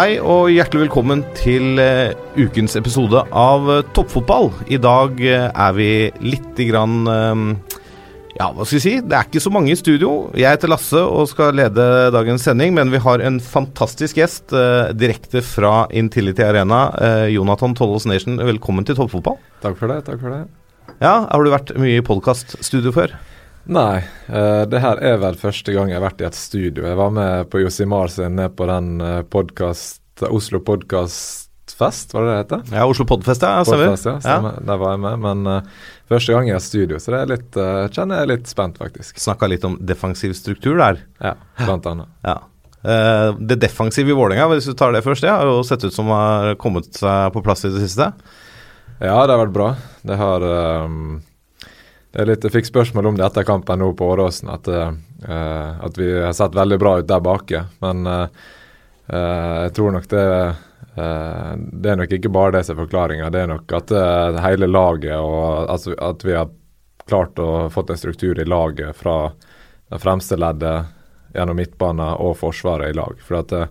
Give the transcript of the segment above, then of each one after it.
Hei og hjertelig velkommen til eh, ukens episode av eh, Toppfotball. I dag eh, er vi lite grann eh, Ja, hva skal vi si? Det er ikke så mange i studio. Jeg heter Lasse og skal lede dagens sending, men vi har en fantastisk gjest direkte fra Intility Arena. Jonathan Tollås Nation, velkommen til Toppfotball. Takk for det. takk for det. Ja, Har du vært mye i podkaststudio før? Nei, uh, det her er vel første gang jeg har vært i et studio. Jeg var med på Josimar sin ned på den uh, podcast, Oslo Podcastfest, var det det heter? Ja, Oslo Podfest, ja. Stemmer. Podfest, ja, stemmer. Der var jeg med. Men uh, første gang jeg har studio, så det er litt, uh, kjenner jeg er litt spent, faktisk. Snakka litt om defensiv struktur der. Ja, blant annet. Ja. Uh, det defensive i Vålerenga, hvis du tar det først, det har jo sett ut som har kommet seg på plass i det siste. Ja, det har vært bra. Det har um det litt, Jeg fikk spørsmål om det etter kampen nå på Åråsen, at, uh, at vi har sett veldig bra ut der bake. Men eh, jeg tror nok det eh, Det er nok ikke bare det som er forklaringa. Det er nok at eh, hele laget og altså, at vi har klart å fått en struktur i laget fra det fremste leddet gjennom midtbanen og forsvaret i lag. For at eh,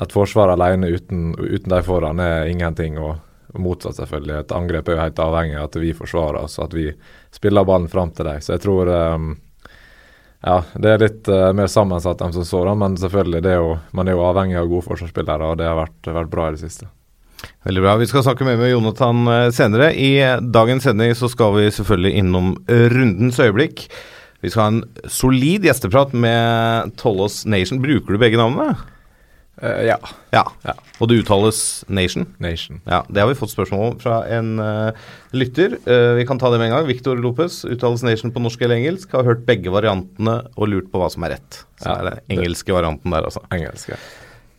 et forsvar alene uten, uten de foran er ingenting. og motsatt, selvfølgelig. Et angrep er jo helt avhengig av at vi forsvarer oss, at vi spiller ballen fram til dem. Så jeg tror um, Ja, det er litt uh, mer sammensatt enn som så, da, men selvfølgelig, er jo, man er jo avhengig av gode forsvarsspillere, og det har vært, vært bra i det siste. Veldig bra. Vi skal snakke mer med Jonathan eh, senere. I dagens sending så skal vi selvfølgelig innom rundens øyeblikk. Vi skal ha en solid gjesteprat med Tollås Nation. Bruker du begge navnene? Eh, ja. Ja. Ja. Og det uttales Nation? Nation. Ja, Det har vi fått spørsmål om fra en uh, lytter. Uh, vi kan ta det med en gang. Victor Lopez, uttales Nation på norsk eller engelsk. Har hørt begge variantene og lurt på hva som er rett. Så Ja, er det engelske varianten der, altså. Engelsk. ja.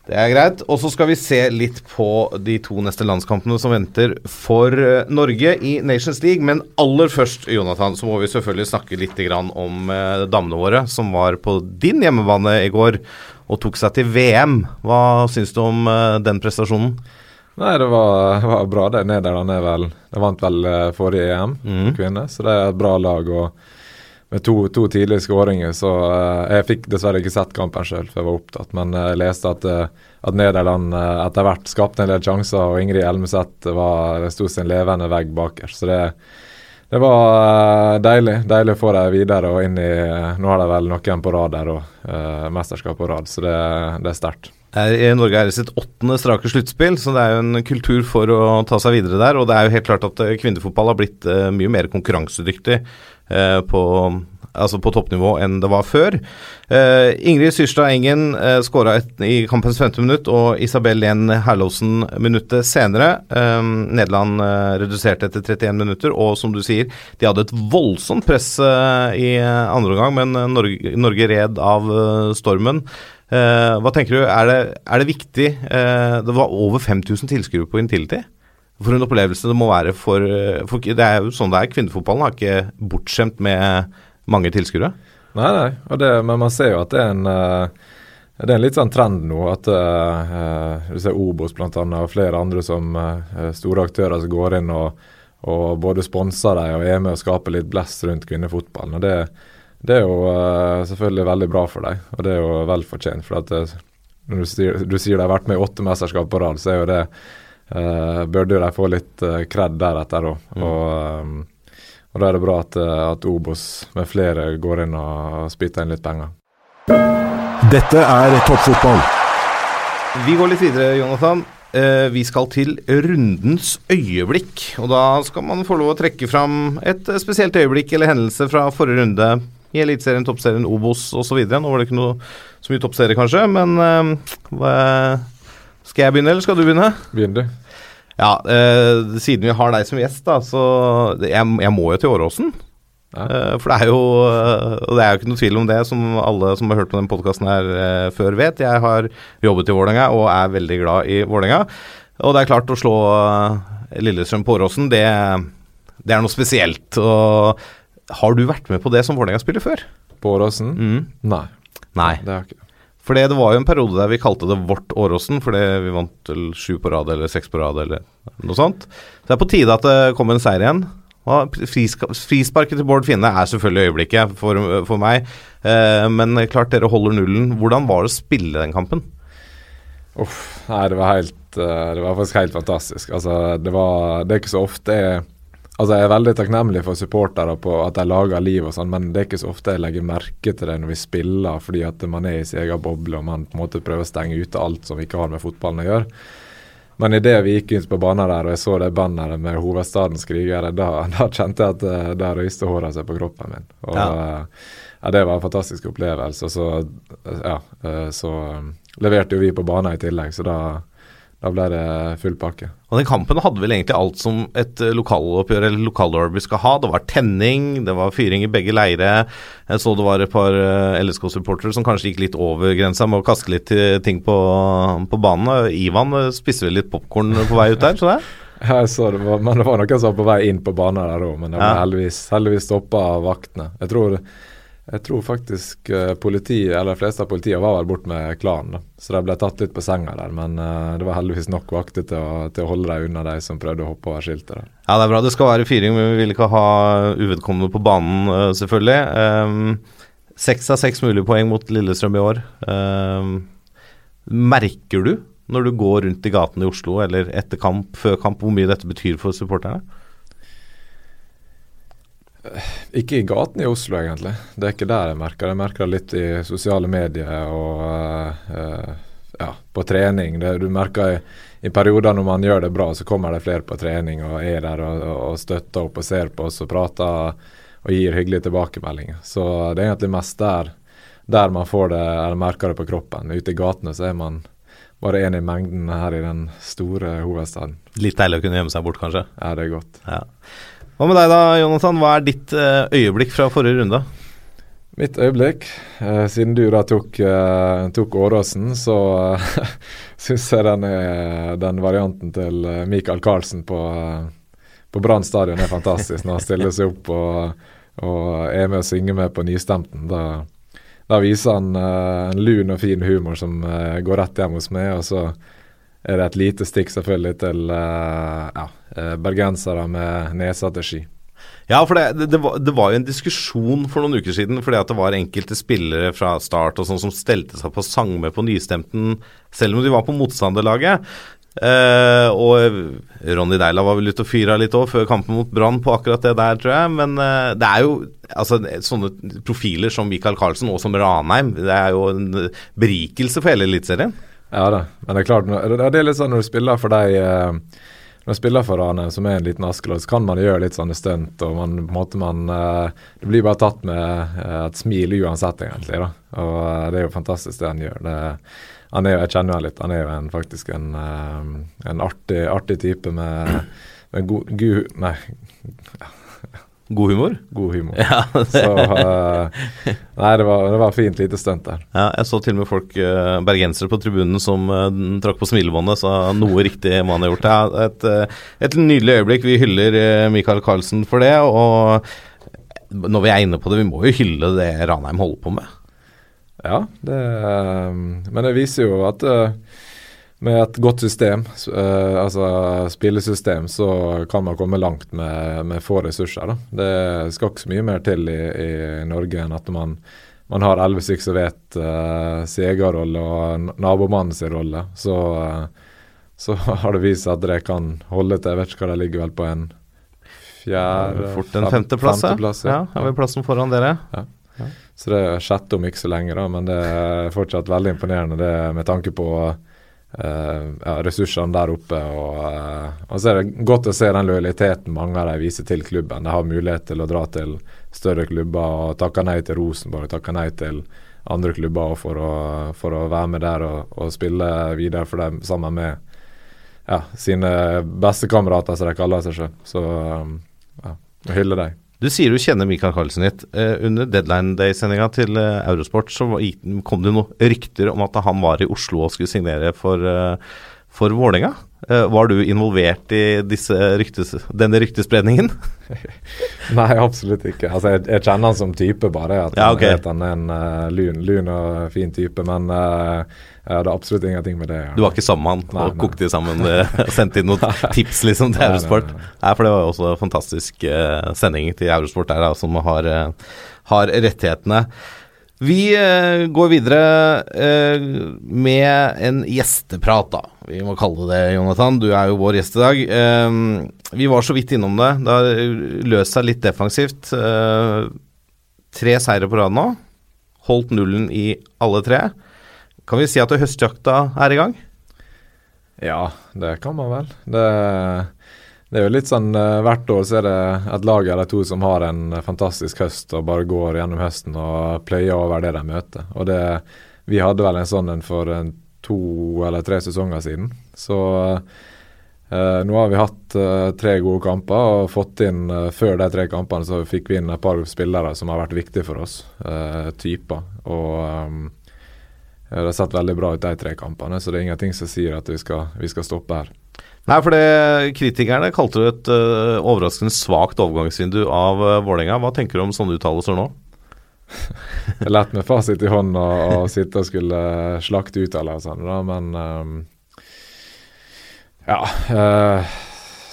Det er greit. Og så skal vi se litt på de to neste landskampene som venter for Norge i Nations League. Men aller først, Jonathan, så må vi selvfølgelig snakke litt grann om damene våre, som var på din hjemmebane i går og tok seg til VM. Hva syns du om eh, den prestasjonen? Nei, det var, var bra. det. Nederland er vel De vant vel eh, forrige EM, mm. kvinner, så det er et bra lag. og med to, to tidlige skåringer, så uh, Jeg fikk dessverre ikke sett kampen sjøl, for jeg var opptatt. Men jeg leste at, uh, at Nederland uh, etter hvert skapte en del sjanser, og Ingrid Elmeseth var, sto sin levende vegg bakerst. Så det, det var eh, deilig. Deilig å få dem videre og inn i eh, Nå har de vel noen på rad der, og uh, mesterskap på rad, så det, det er sterkt. Er, Norge er det sitt åttende strake sluttspill, så det er jo en kultur for å ta seg videre der. Og det er jo helt klart at eh, kvinnefotball har blitt eh, mye mer konkurransedyktig eh, på, altså på toppnivå enn det var før. Uh, Ingrid Syrstad Engen uh, skåra i kampens femte minutt, og Isabel Lehn Herlovsen minuttet senere. Um, Nederland uh, reduserte etter 31 minutter, og som du sier, de hadde et voldsomt press uh, i andre omgang, men eh, Norge, Norge red av eh, stormen. Eh, hva tenker du, er det, er det viktig eh, Det var over 5000 tilskuere på Intility. For en opplevelse det må være for, eh, for Det er jo sånn det er. Kvinnefotballen har ikke bortskjemt med mange tilskuere. Nei, nei, og det, men man ser jo at det er en uh, det er en litt sånn trend nå at eh, du ser Obos annet, og flere andre som uh, store aktører som går inn og, og både sponser dem og er med og skaper litt blest rundt kvinnefotballen. og det, det er jo uh, selvfølgelig veldig bra for dem, og det er jo vel fortjent. For at det, når du sier, du sier de har vært med i åtte mesterskap på rad, så er jo det Burde jo de få litt uh, kred deretter òg. Og, eh, og da er det bra at, eh, at Obos med flere går inn og spytter inn litt penger. Dette er toppfotball. Vi går litt videre, Jonathan. Eh, vi skal til rundens øyeblikk. Og da skal man få lov å trekke fram et eh, spesielt øyeblikk eller hendelse fra forrige runde i Eliteserien, Toppserien, Obos osv. Nå var det ikke noe så mye toppserie, kanskje, men hva, Skal jeg begynne, eller skal du begynne? Begynn du. Ja, eh, siden vi har deg som gjest, da, så jeg, jeg må jo til Åråsen. Ja. Eh, for det er jo eh, Og det er jo ikke noe tvil om det, som alle som har hørt på den podkasten her eh, før vet. Jeg har jobbet i Vålerenga og er veldig glad i Vålerenga. Og det er klart, å slå Lillestrøm på Åråsen, det, det er noe spesielt. Og har du vært med på det som Vålerenga-spiller før? På Åråsen? Mm. Nei, Nei. det har jeg ikke. For det var jo en periode der vi kalte det Vårt Åråsen, fordi vi vant vel sju på rad eller seks på rad eller noe sånt. Så det er på tide at det kommer en seier igjen. Og Frisparket til Bård Finne er selvfølgelig øyeblikket for, for meg, eh, men klart dere holder nullen. Hvordan var det å spille den kampen? Uff, nei, det var helt eh, Det var faktisk helt fantastisk. Altså, det var Det er ikke så ofte jeg Altså, jeg er veldig takknemlig for supportere på at de lager liv og sånn, men det er ikke så ofte jeg legger merke til det når vi spiller, fordi at man er i sin egen boble og man på en måte prøver å stenge ute alt som ikke har med fotballen å gjøre. Men idet vi gikk inn på banen der og jeg så det banneret med 'Hovedstadens krigere', da, da kjente jeg at det røyste håret seg på kroppen min. Og Ja. eh, ja, Det var en fantastisk opplevelse. Og så, eh, ja, eh, så eh, leverte jo vi på banen i tillegg, så da, da ble det full pakke. Og Den kampen hadde vel egentlig alt som et eh, lokaloppgjør eller lokalderby skal ha. Det var tenning, det var fyring i begge leire. Jeg så det var et par eh, LSK-supportere som kanskje gikk litt over grensa med å kaste litt eh, ting på, på banen. Ivan spiste vel litt popkorn på vei ut der, så det? Jeg så det var, men det var noen som var på vei inn på banen der òg, men det Ja. heldigvis, heldigvis stoppa av vaktene. Jeg tror, jeg tror faktisk eh, politiet, eller de fleste av politiet var vel bort med klanen, så de ble tatt litt på senga der. Men eh, det var heldigvis nok vakter til å, til å holde dem unna de som prøvde å hoppe over skiltet der. Ja, det er bra. Det skal være fyring, men vi vil ikke ha uvedkommende på banen, eh, selvfølgelig. Seks um, av seks mulige poeng mot Lillestrøm i år. Um, merker du, når du går rundt i gatene i Oslo, eller etter kamp, før kamp, hvor mye dette betyr for supporterne? Ikke i gatene i Oslo, egentlig. Det er ikke der jeg merker det. Jeg merker det litt i sosiale medier og uh, ja, på trening. Det, du merker i, i perioder når man gjør det bra, så kommer det flere på trening og er der og, og støtter opp og ser på oss og prater og gir hyggelige tilbakemeldinger. Så det er egentlig mest der, der man får det, eller merker det på kroppen. Ute i gatene så er man bare én i mengden her i den store hovedstaden. Litt deilig å kunne gjemme seg bort, kanskje. Ja, det er godt. Ja. Hva med deg da, Jonathan? Hva er ditt eh, øyeblikk fra forrige runde? Mitt øyeblikk, eh, siden du da tok, eh, tok Åråsen, så eh, syns jeg den, er, den varianten til eh, Michael Carlsen på, eh, på Brann stadion er fantastisk. Når han stiller seg opp og, og er med og synger med på nystemten. Da, da viser han eh, en lun og fin humor som eh, går rett hjem hos meg. Og så er det et lite stikk selvfølgelig til eh, ja, eh, bergensere med nesa til ski. Ja, for det, det, var, det var jo en diskusjon for noen uker siden, fordi at det var enkelte spillere fra start og sånn som stelte seg på sang med på nystemten, selv om de var på motstanderlaget. Eh, og Ronny Deila var vel ute og fyra litt òg før kampen mot Brann på akkurat det der, tror jeg. Men eh, det er jo altså, sånne profiler som Michael Carlsen og som Ranheim. Det er jo en berikelse for hele Eliteserien. Ja da, men det er klart, det er litt sånn når du spiller for deg eh, Når du spiller for Rane, som er en liten Askelodd, så kan man gjøre litt sånne stunt, og man måte man eh, Det blir bare tatt med eh, et smil uansett, egentlig, da. Og det er jo fantastisk det han gjør. Det, han er jo, Jeg kjenner han litt. Han er jo en, faktisk en, en artig, artig type med, med god, god Nei, God humor. god humor. Ja, Så uh, Nei, det var, det var fint lite stunt der. Ja, jeg så til og med folk, uh, bergensere på tribunen, som uh, trakk på smilebåndet, så noe riktig må han ha gjort. Ja, et, et nydelig øyeblikk. Vi hyller Michael Carlsen for det. Og når vi er inne på det, vi må jo hylle det Ranheim holder på med. Ja, det, men det viser jo at med et godt system, eh, altså spillesystem, så kan man komme langt med, med få ressurser. Da. Det skal ikke så mye mer til i, i Norge enn at man, man har elleve stykker som vet uh, sin egen rolle og nabomannen sin rolle. Så, uh, så har det vist seg at det kan holde til Jeg vet ikke hva det ligger vel på en fjerde Fort en femteplass, femteplass, ja. ja. Har vi plassen foran dere? så det er sjette om ikke så lenge, da, men det er fortsatt veldig imponerende det med tanke på eh, ja, ressursene der oppe. Og, eh, og så er det godt å se den lojaliteten mange av dem viser til klubben. De har mulighet til å dra til større klubber og takke nei til Rosenborg, takke nei til andre klubber for å, for å være med der og, og spille videre for dem sammen med, ja, sine bestekamerater, som de kaller seg selv. Så um, ja, hylle dem. Du sier du kjenner Mikael Carlsen litt. Eh, under Deadline Day-sendinga til eh, Eurosport så kom det noen rykter om at han var i Oslo og skulle signere for, uh, for Vålerenga. Eh, var du involvert i disse ryktes, denne ryktespredningen? Nei, absolutt ikke. Altså, jeg, jeg kjenner han som type, bare. At Ja, han ok. han er en uh, lun, lun og fin type. Men uh, det er absolutt ingenting med det. Ja. Du var ikke sammen med han Nei, og nei. kokte sammen eh, og sendte inn noen tips liksom til Eurosport? nei, Nei, for det var jo også en fantastisk uh, sending til Eurosport der, da, som har, eh, har rettighetene. Vi eh, går videre eh, med en gjesteprat, da. Vi må kalle det det, Jonathan. Du er jo vår gjest i dag. Eh, vi var så vidt innom det. Det har løst seg litt defensivt. Eh, tre seire på rad nå. Holdt nullen i alle tre. Kan vi si at høstjakta er i gang? Ja, det kan man vel. Det, det er jo litt sånn eh, Hvert år så er det et lag eller to som har en fantastisk høst og bare går gjennom høsten og pløyer over det de møter. Og det, Vi hadde vel en sånn en for to eller tre sesonger siden. Så eh, nå har vi hatt eh, tre gode kamper og fått inn eh, Før de tre kampene så fikk vi inn et par spillere som har vært viktige for oss. eh, typer. Og ehm, Det har sett veldig bra ut de tre kampene, så det er ingenting som sier at vi skal, vi skal stoppe her. Nei, for det, kritikerne kalte det et uh, overraskende svakt overgangsvindu av uh, Vålerenga. Hva tenker du om sånne uttalelser nå? Det er lett med fasit i hånd å, sitte og skulle slakte ut, uttalelsene, da, men um, Ja. Uh,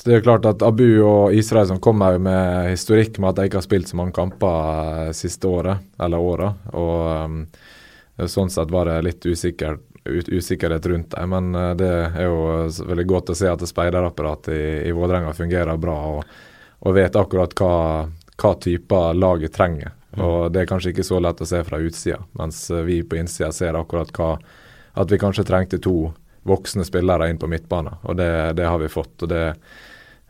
det er jo klart at Abu og Israelsson kommer med historikk med at jeg ikke har spilt så mange kamper eh, siste året, eller åra. Og ehm, sånn sett var det litt usikker, ut, usikkerhet rundt dem. Men eh, det er jo veldig godt å se at speiderapparatet i, i Vålerenga fungerer bra og, og vet akkurat hva, hva typer laget trenger. Og Det er kanskje ikke så lett å se fra utsida, mens eh, vi på innsida ser akkurat hva At vi kanskje trengte to voksne spillere inn på midtbanen, og det, det har vi fått. og det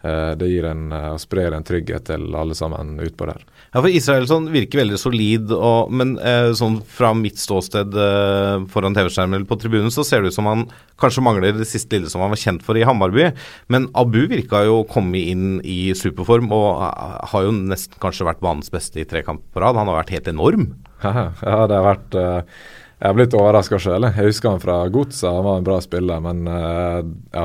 eh, det gir en, eh, og sprer en trygghet til alle sammen utpå der. Ja, for Israelsson virker veldig solid, og, men eh, sånn fra mitt ståsted eh, foran TV-skjermen eller på tribunen, så ser det ut som han kanskje mangler det siste lille som han var kjent for i Hammarby. Men Abu virka jo å komme inn i superform, og eh, har jo nesten kanskje vært banens beste i tre kamper på rad. Han har vært helt enorm. Ja, det har vært eh, Jeg har blitt overraska sjøl. Jeg husker han fra Godset, han var en bra spiller. Men eh, ja,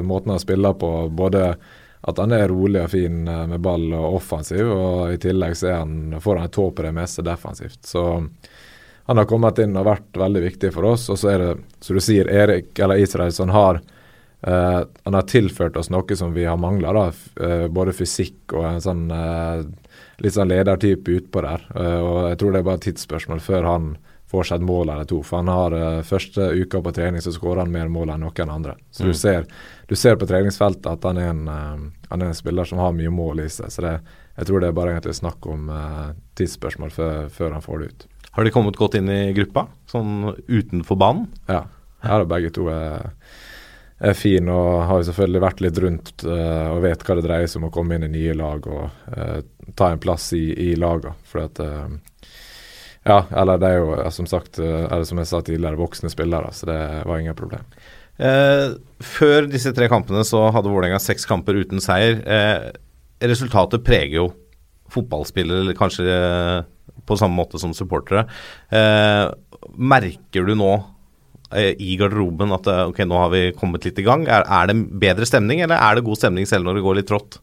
måten han spiller på, både at han er rolig og fin eh, med ball og offensiv, og i tillegg så er han, får han tå på det meste defensivt. Så han har kommet inn og vært veldig viktig for oss. Og så er det, som du sier, Erik eller Israelsson har eh, han har tilført oss noe som vi har mangla. Eh, både fysikk og en sånn eh, litt sånn ledertype utpå der. Eh, og jeg tror det er bare et tidsspørsmål før han får seg et mål eller to. For han har eh, første uka på trening så skårer han mer mål enn noen andre. Så du, ser, du ser på treningsfeltet at han er, en, eh, han er en spiller som har mye mål i seg. Så det, jeg tror det er bare egentlig snakk om eh, tidsspørsmål før, før han får det ut. Har de kommet godt inn i gruppa, sånn utenfor banen? Ja, her er begge to er, er fin og har jo selvfølgelig vært litt rundt uh, og vet hva det dreier seg om å komme inn i nye lag og uh, ta en plass i, i laga. For at Ja, eller det er jo som sagt, eh, eller som jeg sa tidligere, voksne spillere, så det var ingen problem. Eh, før disse tre kampene så hadde Vålerenga seks kamper uten seier. Eh, resultatet preger jo fotballspillere, kanskje eh, på samme måte som supportere. Eh, merker du nå eh, i garderoben at ok, nå har vi kommet litt i gang? Er, er det bedre stemning, eller er det god stemning selv når det går litt trått?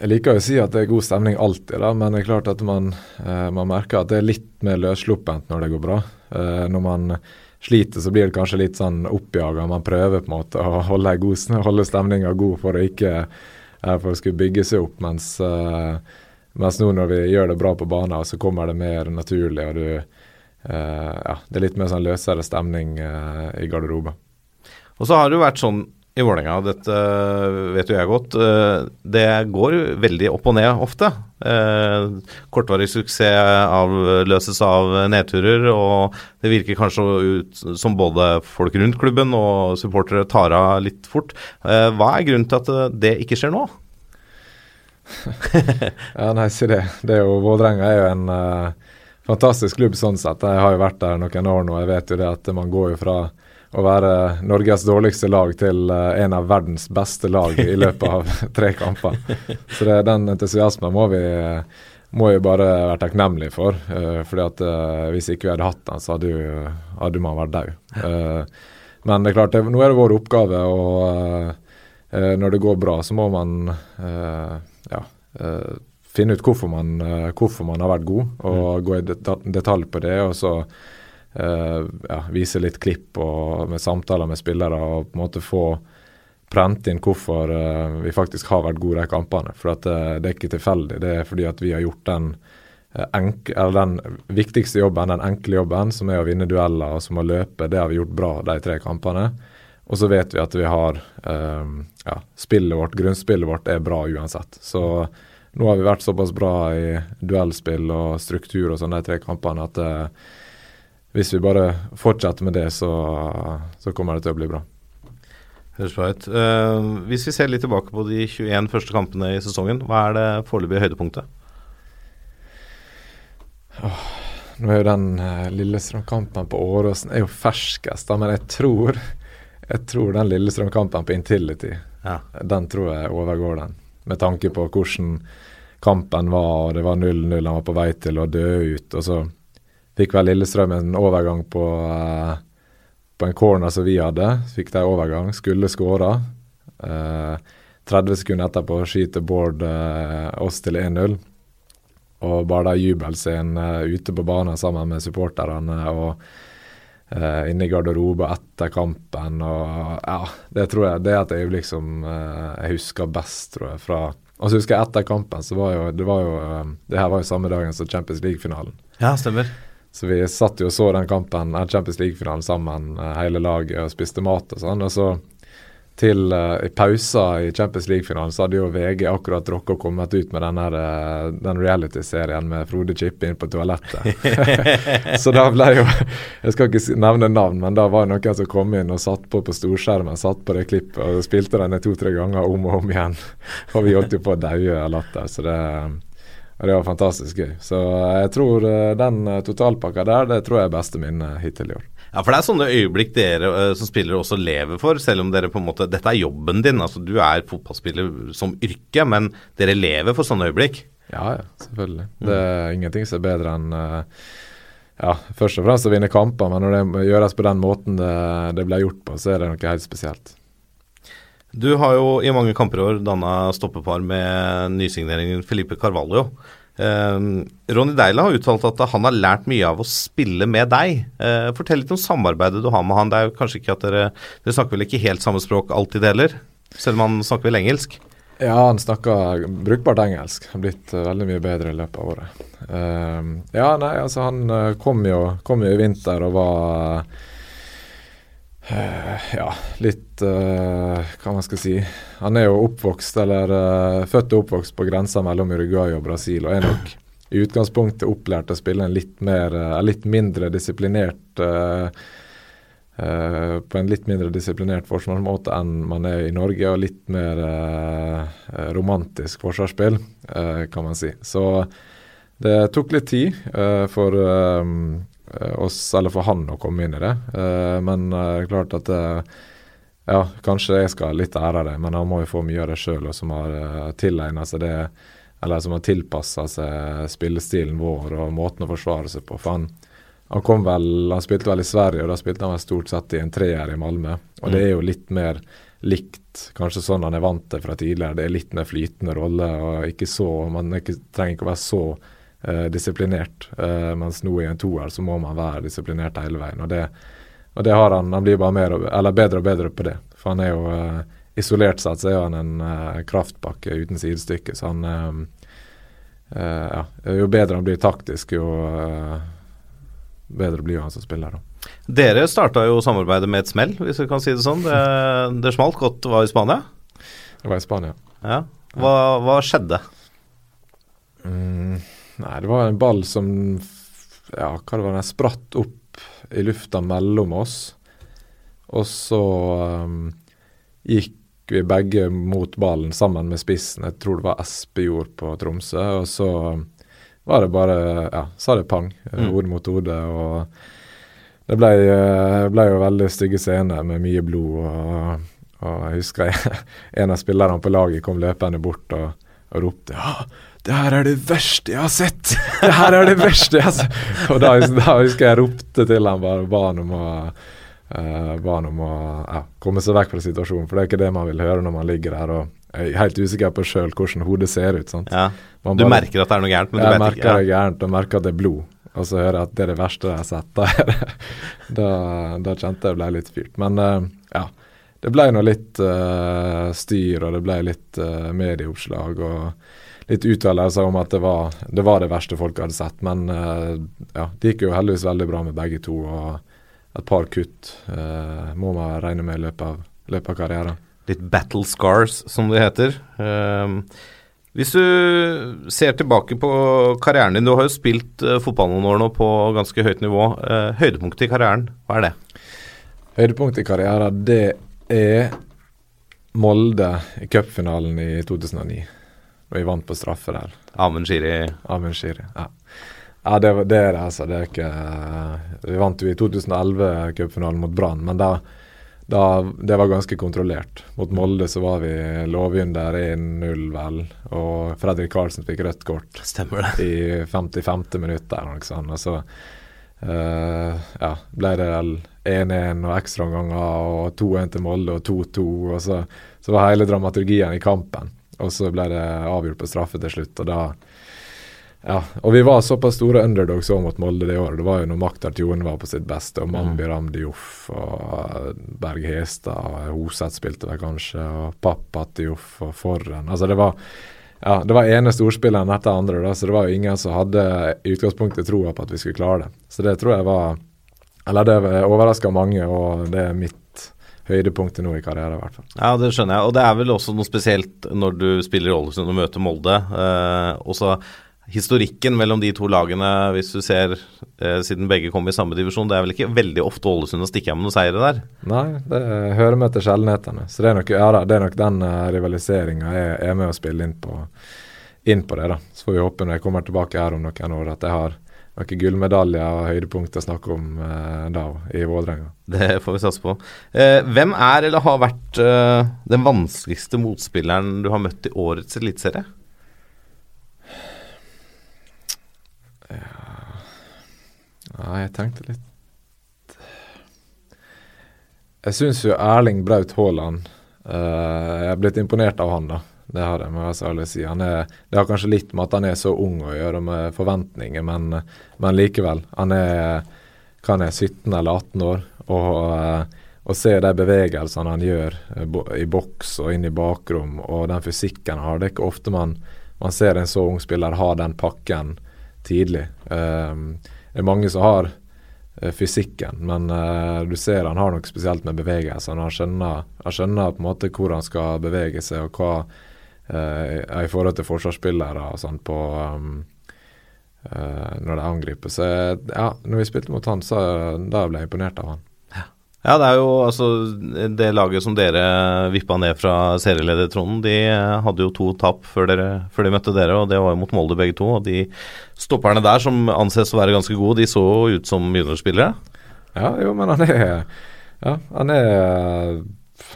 Jeg liker å si at det er god stemning alltid, da, men det er klart at man, eh, man merker at det er litt mer løssluppent når det går bra. Eh, når man sliter, så blir det kanskje litt sånn oppjaga. Man prøver på en måte å holde, god, holde stemninga god for å ikke eh, for å skulle bygge seg opp, mens, mens nå når vi gjør det bra på banen, så kommer det mer naturlig, og du Ja, det er litt mer sånn løsere stemning i garderoben. Og så har det jo vært sånn i Vålerenga, dette vet jo jeg godt, eh, det går veldig opp og ned ofte. Eh, Kortvarig suksess avløses av nedturer, og det virker kanskje ut som både folk rundt klubben og supportere tar av litt fort. Eh, Hva er grunnen til at eh, det ikke skjer nå? Ja, nei, si det. det er jo, Vålerenga er jo en uh, fantastisk klubb sånn sett. Jeg har jo vært der noen år nå. Jeg vet jo det at man går jo fra å være Norges dårligste lag til eh, en av verdens beste lag i løpet av tre kamper. Så det, den entusiasmen må vi, må vi bare være takknemlige for. Uh, fordi at uh, Hvis ikke vi hadde hatt den, så hadde, jo, hadde man vært død. Uh, men det er klart, det, nå er det vår oppgave, og når det går bra, så må man ja, finne ut hvorfor man, hvorfor man, har vært god, og gå i detalj på det. og så Uh, ja, vise litt klipp og med samtaler med spillere og på en måte få prent inn hvorfor uh, vi faktisk har vært gode i kampene. For at, uh, det er ikke tilfeldig. Det er fordi at vi har gjort den, enk, den viktigste jobben, den enkle jobben, som er å vinne dueller og som å løpe. Det har vi gjort bra de tre kampene. Og så vet vi at vi har ja, spillet vårt, grunnspillet vårt er bra uansett. Så nå har vi vært såpass bra i duellspill og struktur og sånn de tre kampene at hvis vi bare fortsetter med det, så, så kommer det til å bli bra. Høres bra ut. Uh, hvis vi ser litt tilbake på de 21 første kampene i sesongen, hva er det foreløpige høydepunktet? Oh, nå er jo den uh, Lillestrøm-kampen på Åråsen er jo ferskest, men jeg tror, jeg tror den Lillestrøm-kampen på Intility, ja. den tror jeg overgår den. Med tanke på hvordan kampen var, og det var 0-0, han var på vei til å dø ut. og så Fikk vel Lillestrøm en overgang på, uh, på en corner som vi hadde. Fikk de overgang, skulle skåre. Uh, 30 sekunder etterpå skyter Bård uh, oss til 1-0. Og bare da jubelscenen ute på banen sammen med supporterne og inne i garderoben etter kampen. og ja, Det tror jeg det er et øyeblikk som jeg husker best, tror jeg. fra og så husker jeg etter kampen, så var jo det var jo Det her var jo samme dagen som Champions League-finalen. Ja, stemmer. Så vi satt jo og så den kampen, Champions League-finalen sammen, eh, hele laget, og spiste mat og sånn. Og så til uh, i pausa i Champions League-finalen så hadde jo VG akkurat rukket å komme ut med den, uh, den reality-serien med Frode Kippe inn på toalettet. så da ble jo Jeg skal ikke nevne navn, men da var det noen som kom inn og satt på på storskjermen, satt på det klippet og spilte den to-tre ganger om og om igjen. og vi holdt jo på å daue av latter. Så det og det var fantastisk gøy. Så jeg tror eh, den eh, totalpakka der, det tror jeg er beste minnet hittil i år. Ja, for det er sånne øyeblikk dere uh, som spillere også lever for, selv om dere på en måte Dette er jobben din. altså Du er fotballspiller som yrke, men dere lever for sånne øyeblikk. Ja, ja, selvfølgelig. Mm. Det er ingenting som er bedre enn uh, ja, først og fremst å vinne kamper, men når det gjøres på den måten det, det blir gjort på, så er det noe helt spesielt. Du har jo i mange kamper i år danna stoppepar med nysigneringen Felipe Carvalho. Eh, Ronny Deila har uttalt at han har lært mye av å spille med deg. Eh, fortell litt om samarbeidet du har med han. Det er jo kanskje ikke at Dere dere snakker vel ikke helt samme språk alltid heller? Selv om han snakker vel engelsk? Ja, han snakker brukbart engelsk. Har blitt uh, veldig mye bedre i løpet av året. Uh, ja, nei, altså han uh, kom, jo, kom, jo, i vinter og var ja, litt uh, Hva man skal si. Han er jo oppvokst, eller uh, født og oppvokst på grensa mellom Uruguay og Brasil, og er nok i utgangspunktet opplært til å spille en litt, mer, litt mindre disiplinert På en litt mindre disiplinert forsvarsmåte enn man er i Norge, og litt mer romantisk forsvarsspill, kan man si. Så det tok litt tid for Eh, oss, eller for han å komme inn i det. men men er klart at ja, kanskje jeg skal ha litt ære av det, men han må jo få mye av det sjøl, og som har tilegna seg det, eller som har tilpassa seg spillestilen vår og måten å forsvare seg på. For han, han, kom vel, han spilte vel i Sverige, og da spilte han vel stort sett i en treer i Malmö. Og mm. det er jo litt mer likt kanskje sånn han er vant til fra tidligere. Det er litt mer flytende rolle, og ikke så, man ikke, trenger ikke å være så eh, disiplinert. Eh, mens nå i en toer så må man være disiplinert hele veien. Og det, og det har han. Han blir bare mer, eller bedre og bedre på det. For han er jo eh, isolert sett så er han en eh, kraftpakke uten sidestykke. Så han eh, eh, ja, Jo bedre han blir taktisk, jo bedre blir han som spiller. da. Dere starta jo samarbeidet med et smell, hvis vi kan si det sånn. Det, det smalt godt. Var i Spania? Det var i Spania. Ja. Hva, hva skjedde? Mm. Nei, det var en ball som Ja, hva det var den spratt opp i lufta mellom oss. Og så um, gikk vi begge mot ballen sammen med spissen. Jeg tror det var Espejord på Tromsø. Og så var det bare Ja, sa det pang. Mm. Hode mot hode. Og det ble, eh, ble jo veldig stygge scener med mye blod. Og, og jeg husker jeg, en av spillerne på laget kom løpende bort og, og ropte ja, det her er det verste jeg har sett! Det her er det verste jeg har sett! Og da, da husker jeg ropte til ham bare ba han om å uh, om å ja, komme seg vekk fra situasjonen, for det er ikke det man vil høre når man ligger der og er helt usikker på sjøl hvordan hodet ser ut. Ja. Man Du merker at det er noe gærent, men du vet ikke jeg merker det er gærent og merker at det er blod. Og så hører jeg at det er det verste jeg har sett. Da, da, da kjente jeg ble litt fyrt. Men uh, ja, det ble nå litt uh, styr, og det ble litt uh, medieoppslag og litt uttalelser om at det var, det var det verste folk hadde sett. Men eh, ja, det gikk jo heldigvis veldig bra med begge to. Og et par kutt eh, må man regne med i løpet av, løpet av karrieren. Litt battle scars, som det heter. Um, hvis du ser tilbake på karrieren din, du har jo spilt uh, fotball noen år nå på ganske høyt nivå. Uh, høydepunktet i karrieren, hva er det? Høydepunktet i karrieren, det er Molde i cupfinalen i 2009. Og vi vant på straffe der. Amund Shiri Amund Shiri. Ja, ja det, det er det, altså. Det er ikke Vi vant jo i 2011 cupfinalen mot Brann, men da, da Det var ganske kontrollert. Mot Molde så var vi lovgjunder 1-0, vel. Og Fredrik Karlsen fikk rødt kort Stemmer det. i 55. minutt der. sånt. Og så uh, ja, ble det vel 1-1 og ekstraomganger og 2-1 til Molde og 2-2. Og så, så var hele dramaturgien i kampen. Og så ble det avgjort på straffe til slutt, og da ja, og vi var såpass store underdogs òg mot Molde det året. Det var jo når Maktar Tjone var på sitt beste, og Mambi Ramdi Joff og Berg Hestad og Hoseth spilte vel kanskje, og Pappat Dioff og Forren. Altså det var ja, det var ene storspilleren etter andre, da, så det var jo ingen som hadde i utgangspunktet troa på at vi skulle klare det. Så det tror jeg var Eller det overraska mange, og det er mitt høydepunkt nå i karrieren, i hvert fall. Ja, det skjønner jeg. Og det er vel også noe spesielt når du spiller i Ålesund og møter Molde. Eh, også historikken mellom de to lagene, hvis du ser eh, siden begge kom i samme divisjon, det er vel ikke veldig ofte Ålesund å stikke av med noen seire der? Nei, det hører med til sjeldenhetene. Så det er nok, ja, det er nok den uh, rivaliseringa jeg er med å spille inn på, inn på det. da. Så får vi håpe når jeg kommer tilbake her om noen år at jeg har noen gullmedaljer og høydepunkt å snakke om eh, da i Vålerenga. Det får vi satse på. Eh, hvem er eller har vært eh, den vanskeligste motspilleren du har møtt i årets eliteserie? Ja, jeg tenkte litt Jeg syns jo Erling Braut Haaland eh, Jeg er blitt imponert av han, da. Det har det. må jeg så ærlig si. Han er, det har kanskje litt med at han er så ung å gjøre med forventninger, men, men likevel. Han er han er 17 eller 18 år, og eh, å se de bevegelsene han gjør eh, i boks og inn i bakrom, og den fysikken han har. Det er ikke ofte man, man ser en så ung spiller ha den pakken tidlig. Um, det er mange som har eh, fysikken, men uh, du ser han har noe spesielt med bevegelsene. Han skjønner, han skjønner på en måte hvor han skal bevege seg, og hva i forhold til forsvarsspillere og sånn på um, eh, når de angriper. Så ja, når vi spilte mot han, så da ble jeg imponert av han. Ja, det er jo altså det laget som dere vippa ned fra serieledertronen. De eh, hadde jo to tap før, dere, før de møtte dere, og det var jo mot Molde begge to. Og de stopperne der, som anses å være ganske gode, de så ut som juniorspillere. Ja, jo, men han er Ja, han er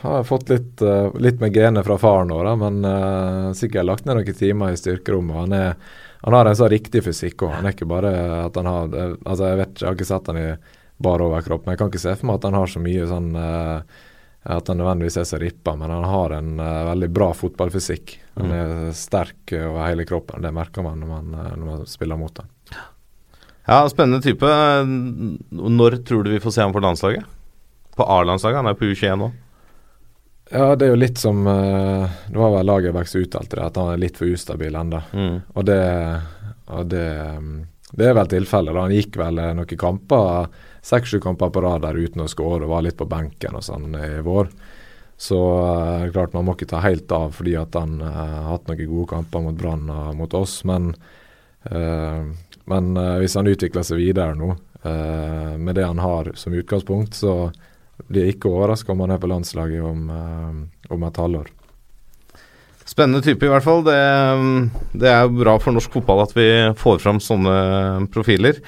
har fått litt, eh, litt med genet fra faren da, men uh, sikkert lagt ned noen timer i styrkerommet. Han, er, han har en så riktig fysikk òg. Han er ikke bare at han har Altså, jeg vet ikke, jeg har ikke sett han i bar overkropp, men jeg kan ikke se for meg at han har så mye sånn uh, At han nødvendigvis er så rippa, men han har en uh, veldig bra fotballfysikk. Han er sterk over hele kroppen. Det merker man når man, eh, når man spiller mot ham. Ja, spennende type. Når tror du vi får se ham på landslaget? På A-landslaget? Han er på U21 nå. Ja, det er jo litt som eh, Det var vel Lagerbäcks uttalte det, at han er litt for ustabil ennå. Mm. Og det, og det, um, det er vel tilfellet. Han gikk vel eh, noen kamper, seks-sju kamper på rad der uten å skåre og var litt på benken og sånn i vår. Så uh, klart man må ikke ta helt av fordi at han eh, har hatt noen gode kamper mot Brann og mot oss. Men, uh, men eh, hvis han utvikler seg videre nå, eh, med det han har som utgangspunkt, så blir ikke overraska om han er på landslaget om, eh, om et halvår. Spennende type, i hvert fall. Det, det er bra for norsk fotball at vi får fram sånne profiler.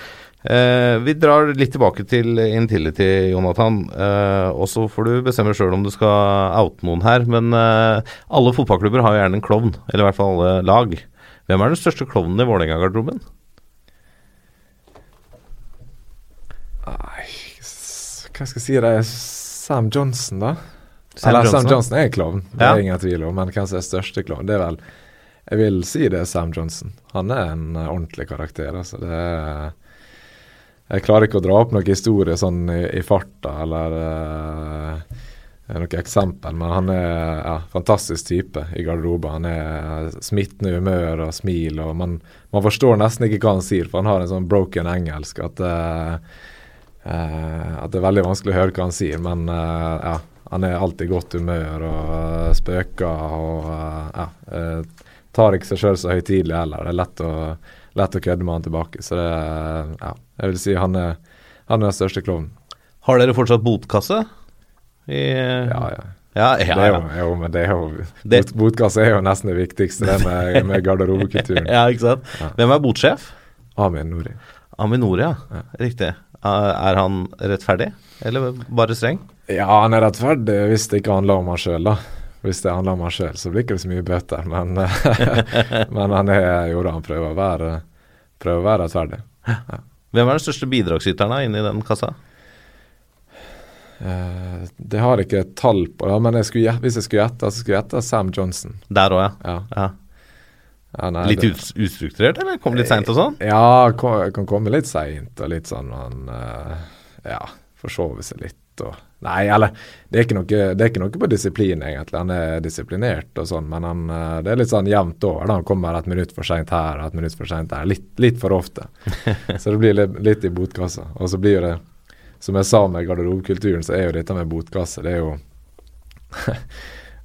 Eh, vi drar litt tilbake til Intility, Jonathan. Eh, og så får du bestemme sjøl om du skal oute noen her. Men eh, alle fotballklubber har jo gjerne en klovn, eller i hvert fall alle lag. Hvem er den største klovnen i Vålerenga-garderoben? Nei, s- hva skal jeg si? Det er Sam Johnson, da. Sam Eller Sam Johnson? Johnson er klovn, det Ja. er ingen tvil om. Men hvem som er største klovn? Det er vel Jeg vil si det er Sam Johnson. Han er en eh, ordentlig karakter. Altså. Det er Jeg klarer ikke å dra opp noen historie sånn i, i farta eller uh, noe eksempel, men han er ja, fantastisk type i garderoben. Han er smittende humør og smil, og man, man forstår nesten ikke hva han sier, for han har en sånn broken engelsk at eh, eh, at det er veldig vanskelig å høre hva han sier, men eh, ja, han er alltid i godt humør og eh, spøker og eh, ja, eh, tar ikke seg sjøl så høytidelig heller. Det er lett å, lett å kødde med han tilbake. Så det ja, jeg vil si han er, han er den største klovnen. Har dere fortsatt botkasse? I, Ja, ja. ja, ja, er jo, jo, men det er jo Det- Botkasse er jo nesten det viktigste, det med, med garderobekulturen. ja, ikke sant. Ja. Hvem er botsjef? Amin Nori. Aminori, ja. Ja. Riktig. Er er han rettferdig, eller bare streng? Ja, han er rettferdig hvis det ikke handler om han sjøl, da. Hvis det handler om han sjøl, så blir det ikke så mye bøter. Men, men han er jo da, han prøver å være, prøver å være rettferdig. Hvem er den største bidragsyteren inni den kassa? Uh, det har jeg ikke tall på, da, men jeg skulle, hvis jeg skulle gjette, så skulle jeg gjette Sam Johnson. Der òg, ja. Ja. ja. Ja, nei, Litt det- ustrukturert, eller? Kom litt seint og sånn? Ja, ko- kan komme litt seint og litt sånn han uh, Ja, forsove seg litt og Nei, eller det er, noe, det er ikke noe på disiplin, egentlig. Han er disiplinert og sånn, men han, eh, det er litt sånn jevnt over. Han kommer et minutt for seint her og et minutt for seint der. Litt, litt for ofte. Så det blir litt, litt i botkassa. Og så blir jo det, som jeg sa med garderobekulturen, så er jo dette med botkasse, det er jo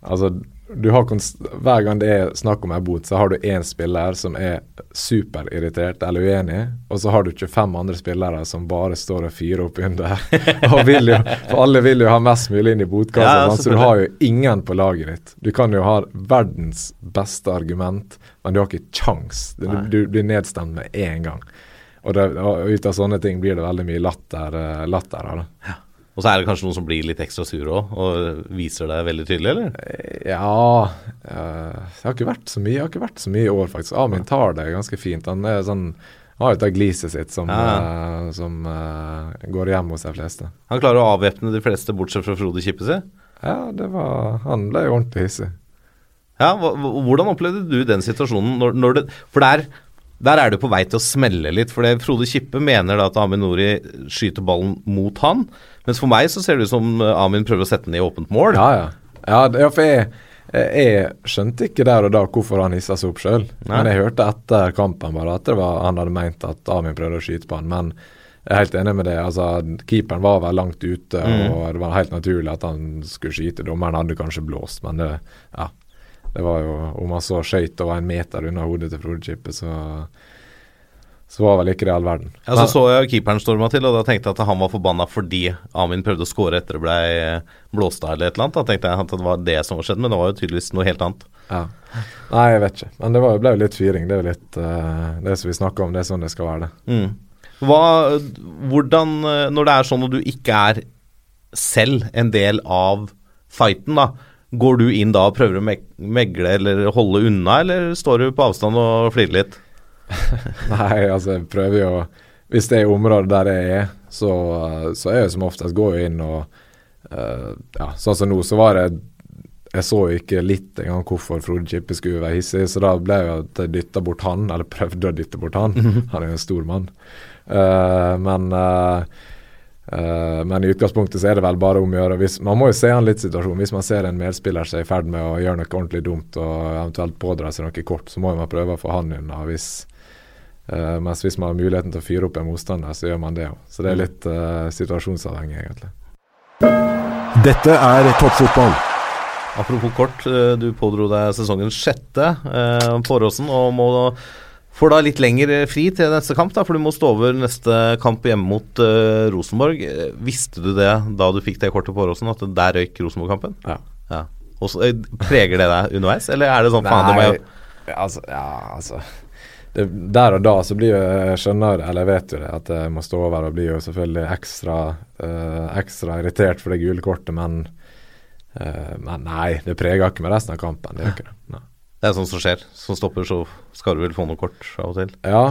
Altså, hver gang det er snakk om en bot, så har du én spiller som er superirritert eller uenig, og så har du 25 andre spillere som bare står og fyrer opp under. jo, for alle vil jo ha mest mulig inn i botkassa, Ja, ja, så du har jo ingen på laget ditt. Du kan jo ha verdens beste argument, men du har ikke kjangs. Du, du blir nedstemt med én gang. Og, det, og ut av sånne ting blir det veldig mye latter, eh, latter av det. Og så er det kanskje noen som blir litt ekstra sure òg, og viser det veldig tydelig, eller? Ja Det har ikke vært så mye Jeg har ikke vært så mye i år, faktisk. Amin tar det ganske fint. Han er sånn har jo det gliset sitt som, Ja. uh, som uh, går hjem hos de fleste. Han klarer å avvæpne de fleste, bortsett fra Frode Kippe si. Ja, det var Han ble jo ordentlig hissig. Ja, hvordan opplevde du den situasjonen? Når, når det, for der, der er du på vei til å smelle litt. For det Frode Kippe mener da at Amin Nori skyter ballen mot han. Mens for meg så ser det ut som eh, Amin prøver å sette den i åpent mål. Ja, ja. ja, for jeg, jeg, skjønte ikke der og da hvorfor han hissa seg opp sjøl. Men jeg hørte etter kampen bare at det var, han hadde ment at Amin prøvde å skyte på han. Men jeg er helt enig med det. altså Keeperen var vel langt ute, Mm. og det var helt naturlig at han skulle skyte. Dommeren hadde kanskje blåst, men det, ja, det var jo Om han så skøyt og var en meter unna hodet til Frode Kippe, så så var vel ikke det all verden. Ja, så så jeg keeperen storma til, og da tenkte jeg at han var forbanna fordi Amin prøvde å score etter det ble blåst av eller et eller annet. Da tenkte jeg at det var det som var skjedd, men det var jo tydeligvis noe helt annet. Ja. Nei, jeg vet ikke. Men det var, ble jo litt fyring. Det er jo litt uh, Det som vi snakker om, det er sånn det skal være, det. Mm. Hva, hvordan, eh, når det er sånn at du ikke er selv en del av fighten, da, går du inn da og prøver å megle eller holde unna, eller står du på avstand og flirer litt? Nei, altså jeg prøver jo Hvis det er området der jeg er, så, så er jeg som oftest går jeg inn og uh, Ja, sånn som nå, så var det Jeg så ikke litt engang hvorfor Frode Kippe skulle være hissig, så da ble jeg at jeg dytta bort han, eller prøvde å dytte bort han. Han er jo en stor mann. Uh, men eh, eh, men i utgangspunktet så er det vel bare om å gjøre hvis, Man må jo se an litt situasjonen. Hvis man ser en medspiller som er i ferd med å gjøre noe ordentlig dumt og eventuelt pådra seg noe kort, så må man prøve å få han unna. Hvis, uh, mens hvis man har muligheten til å fyre opp en motstander, så gjør man det òg. Så det er litt uh, situasjonsavhengig, egentlig. Dette er toppfotball. Apropos kort, du pådro deg sesongens sjette eh, på Åråsen og må får da litt lenger fri til neste kamp, da, for du må stå over neste kamp hjemme mot uh, Rosenborg. Eh, Visste du det da du fikk det kortet på Åråsen, at der røyk Rosenborg-kampen? Ja. Ja. Og så, eh, preger det deg underveis, eller er det sånn faen, det må jeg altså, ja, altså det, Der og da så blir jo Jeg skjønner eller jeg vet jo det, at jeg må stå over og blir jo selvfølgelig ekstra, uh, ekstra irritert for det gule kortet, men uh, Men nei, det preger ikke med resten av kampen. Det gjør ikke det. Nei. Det er sånt som skjer. Som stopper, så skal du vel få noe kort av og til. Ja,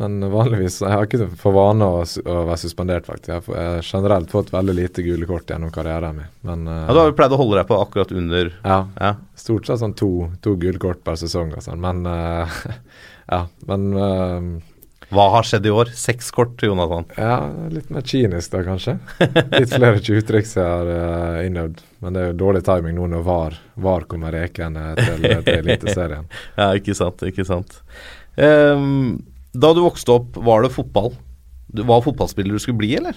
men vanligvis Jeg har ikke for vane å, å være suspendert, faktisk. Jeg har generelt fått veldig lite gule kort gjennom karrieren min, men uh, Ja, Du har jo pleid å holde deg på akkurat under ja, Ja. stort sett sånn to, to gule kort per sesong og sånn, men uh, Ja, men eh, Hva har skjedd i år? Seks kort Jonathan. Ja, litt mer kynisk da, kanskje. Litt flere tjuvtriks jeg har uh, innøvd. Men det er jo dårlig timing nå når VAR, VAR kommer rekende til, til Eliteserien. Ja, ikke sant, ikke sant. Um, da du vokste opp, var det fotball? Du var fotballspiller du skulle bli, eller?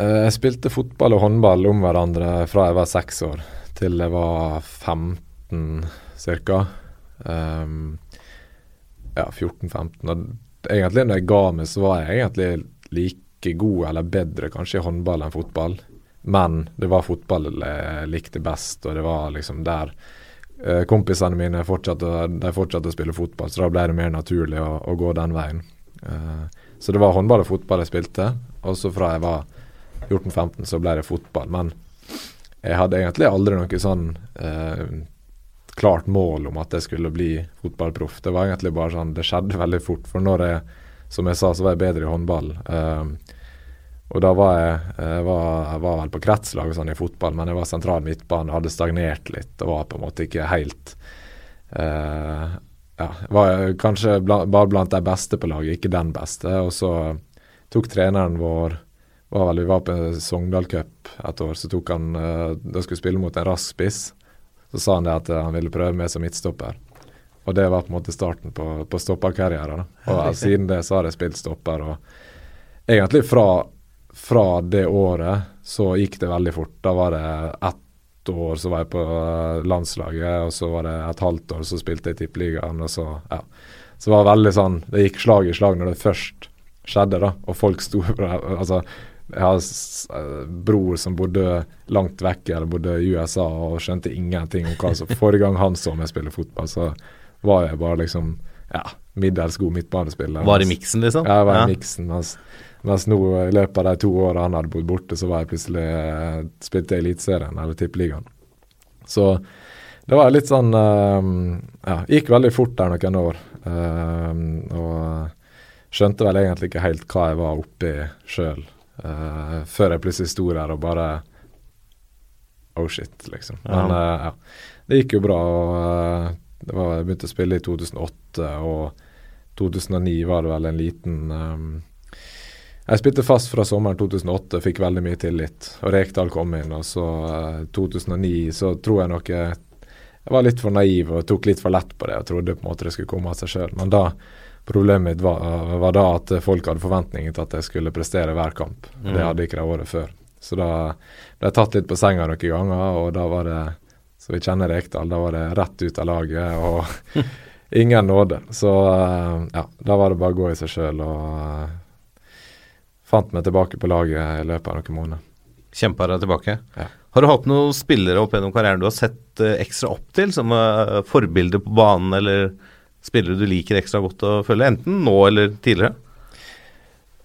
Uh, jeg spilte fotball og håndball om hverandre fra jeg var seks år til jeg var 15 ca. Um, ja, 14-15. Og egentlig når jeg ga meg, så var jeg egentlig like god, eller bedre kanskje i håndball enn fotball. Men det var fotball jeg likte best, og det var liksom der eh, kompisene mine fortsatte, de fortsatte å spille fotball, så da ble det mer naturlig å, å gå den veien. Eh, så det var håndball og fotball jeg spilte, og så fra jeg var 14-15 så ble det fotball. Men jeg hadde egentlig aldri noe sånn eh, klart mål om at jeg skulle bli fotballproff. Det var egentlig bare sånn Det skjedde veldig fort. For når jeg, som jeg sa, så var jeg bedre i håndball. Uh, og da var jeg, jeg, var, jeg var vel på kretslag og sånn i fotball, men jeg var sentral midtbane, hadde stagnert litt og var på en måte ikke helt uh, Ja, var kanskje bla, bare blant de beste på laget, ikke den beste. Og så tok treneren vår var vel, Vi var på Sogndal Cup et år, så tok han uh, Da skulle vi spille mot en rask spiss. Så sa han det at han ville prøve meg som midtstopper. Og det var på en måte starten på, på stopperkarrieren. Og ja, siden det så har jeg spilt stopper. Og egentlig fra, fra det året så gikk det veldig fort. Da var det ett år så var jeg på eh, landslaget, og så var det et halvt år så spilte jeg i Tippeligaen, og så ja. Så det var veldig sånn Det gikk slag i slag når det først skjedde, da, og folk sto Altså, jeg har eh, bror som bodde langt vekk, eller bodde i USA, og skjønte ingenting om hva som Forrige gang han så meg spille fotball, så var jeg bare liksom ja, middels god midtbanespiller. Var i miksen, liksom? ja, jeg var Ja. i miksen. Mens, mens nå, i løpet av de to årene han hadde bodd borte, så var jeg plutselig eh, spilte i Eliteserien eller Tippeligaen. Så det var litt sånn eh, Ja, gikk veldig fort der noen år. eh, og skjønte vel egentlig ikke helt hva jeg var oppi sjøl, før jeg plutselig sto der og bare Oh shit, liksom. Men uh, ja, det gikk jo bra. og eh, det var, Jeg begynte å spille i 2008, og 2009 var det vel en liten um, Jeg spilte fast fra sommeren 2008, fikk veldig mye tillit. Og Rekdal kom inn, og så uh, 2009 så tror jeg nok jeg, jeg var litt for naiv og tok litt for lett på det og trodde på en måte det skulle komme av seg sjøl. Men da problemet mitt var, var da at folk hadde forventninger til at jeg skulle prestere hver kamp. Det hadde ikke de året før. Så da ble jeg tatt litt på senga noen ganger, og da var det Så vi kjenner Rekdal, da var det rett ut av laget og ingen nåde. Så eh, ja, da var det bare å gå i seg sjøl og uh, fant meg tilbake på laget i løpet av noen måneder. Kjempa deg tilbake. Ja. Har du hatt noen spillere opp gjennom karrieren du har sett eh, ekstra opp til, som uh, forbilder på banen, eller spillere du liker ekstra godt å følge, enten nå eller tidligere?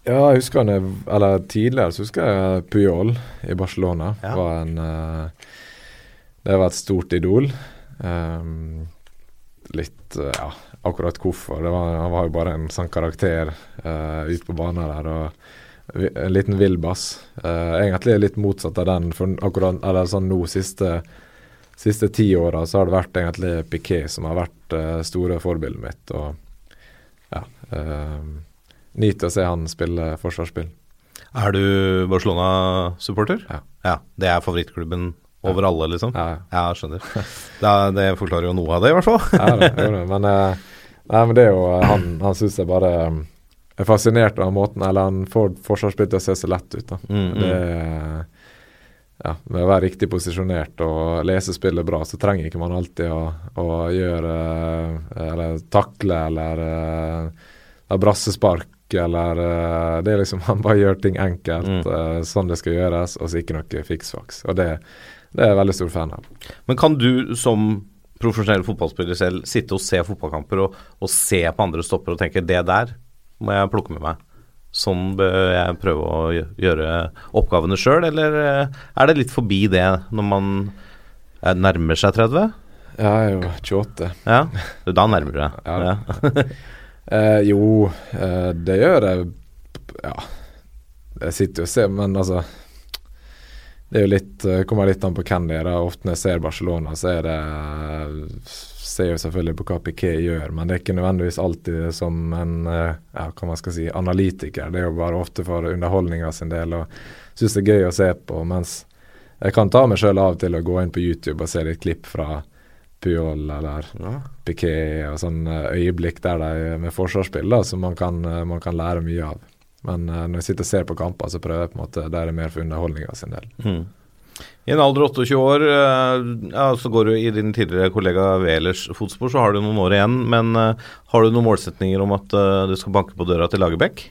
Ja, jeg husker han er- Eller tidligere så husker jeg Puyol i Barcelona. Ja. Var en eh, Det var et stort idol. Um, litt eh, Ja, akkurat hvorfor. Det var, han var jo bare en sånn karakter uh, ute på banen der. og En liten villbass. Uh, egentlig litt motsatt av den. For akkurat, eller sånn nå siste Siste ti åra så har det vært egentlig Piquet som har vært uh, store forbildet mitt. Og ja uh, Nyter å se han spille forsvarsspill. Er du Barcelona-supporter? Ja. ja. Det er favorittklubben over alle, liksom? Ja, Ja, skjønner. Da, det forklarer jo noe av det, i hvert fall. ja det, jo det. Men, eh, nei, men det er jo eh, Han, han syns jeg bare eh, er fascinert av måten Eller han får forsvarsspill til å se så lett ut. da Mm, mm. Det ja, Med å være riktig posisjonert og lese spillet bra, så trenger ikke man alltid å, å gjøre eh, Eller takle eller uh, ha brassespark eller eh, Det er liksom Man bare gjør ting enkelt, Mm. eh, sånn det skal gjøres, og så ikke noe fiksfaks. Og det, det er jeg veldig stor fan av. Men kan du som profesjonell fotballspiller selv sitte og se fotballkamper og, og se på andre stopper og tenke det der må jeg plukke med meg. Sånn bør jeg prøve å gjøre oppgavene sjøl, eller eh, er det litt forbi det når man eh, nærmer seg 30? Jeg er jo 28. Ja, da nærmer du deg. Ja. Ja. Eh, jo, eh, det gjør jeg. Ja, jeg sitter jo og ser, men altså Det er jo litt eh, kommer litt an på hvem det er. Ofte når jeg ser Barcelona, så er det Ser jo selvfølgelig på hva Piqué gjør, men det er ikke nødvendigvis alltid som en eh, ja, hva man skal si, analytiker. Det er jo bare ofte for underholdninga sin del, og syns det er gøy å se på. Mens jeg kan ta meg sjøl av til å gå inn på YouTube og se litt klipp fra Puyol eller Piqué og sånn eh, øyeblikk der de med forsvarsspill da, som man kan, eh, man kan lære mye av. Men eh, når jeg sitter og ser på kamper, så prøver jeg på en måte der er mer for underholdninga sin del. Mm. I en alder av 28 år, eh, ja, så går du i din tidligere kollega Welers fotspor, så har du noen år igjen. Men eh, har du noen målsetninger om at eh, du skal banke på døra til Lagerbäck?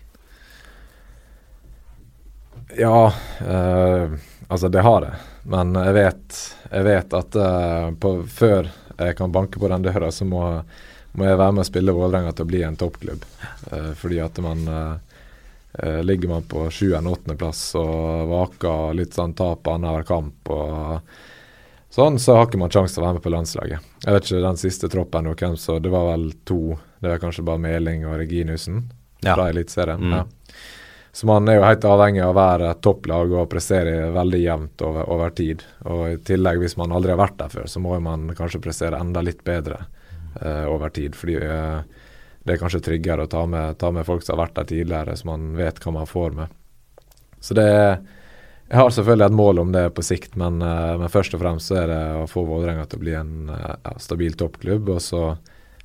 Ja, eh, altså det har jeg. Men jeg vet, jeg vet at på, før jeg kan banke på den døra, så må, må jeg være med og spille Vålerenga til å bli en toppklubb. Fordi at man Ligger man på sjuende-åttendeplass og vaker litt sånn tap annenhver kamp og sånn, så har ikke man sjanse til å være med på landslaget. Jeg vet ikke den siste troppen hvem så Det var vel to. Det var kanskje bare Meling og Reginussen Ja. fra Eliteserien. Mm. Ja. Så man er jo helt avhengig av å være topplag og prestere veldig jevnt over, over tid. Og i tillegg, hvis man aldri har vært der før, så må man kanskje prestere enda litt bedre uh, over tid. Fordi eh, det er kanskje tryggere å ta med, ta med folk som har vært der tidligere, så man vet hva man får med. Så det er Jeg har selvfølgelig et mål om det på sikt, men, eh, men først og fremst så er det å få Vålerenga til å bli en eh, ja, stabil toppklubb. Og så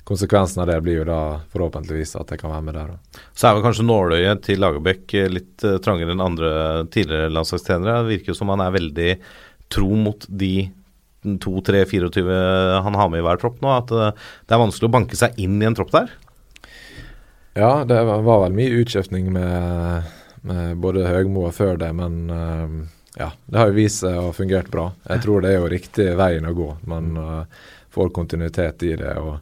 konsekvensen av det blir jo da forhåpentligvis at jeg kan være med der. Så er vel kanskje nåløyet til Lagerbäck eh, litt trangere enn andre tidligere landslagstrenere. Det virker jo som han er veldig tro mot de 2-3-24 han har med i hver tropp nå. At det er vanskelig å banke seg inn i en tropp der. Ja, det var, vel mye utskiftning med, med både Høgmo og før det, men eh, ja, det har jo vist seg å ha fungert bra. Jeg tror det er jo riktig veien å gå. Man eh, får kontinuitet i det og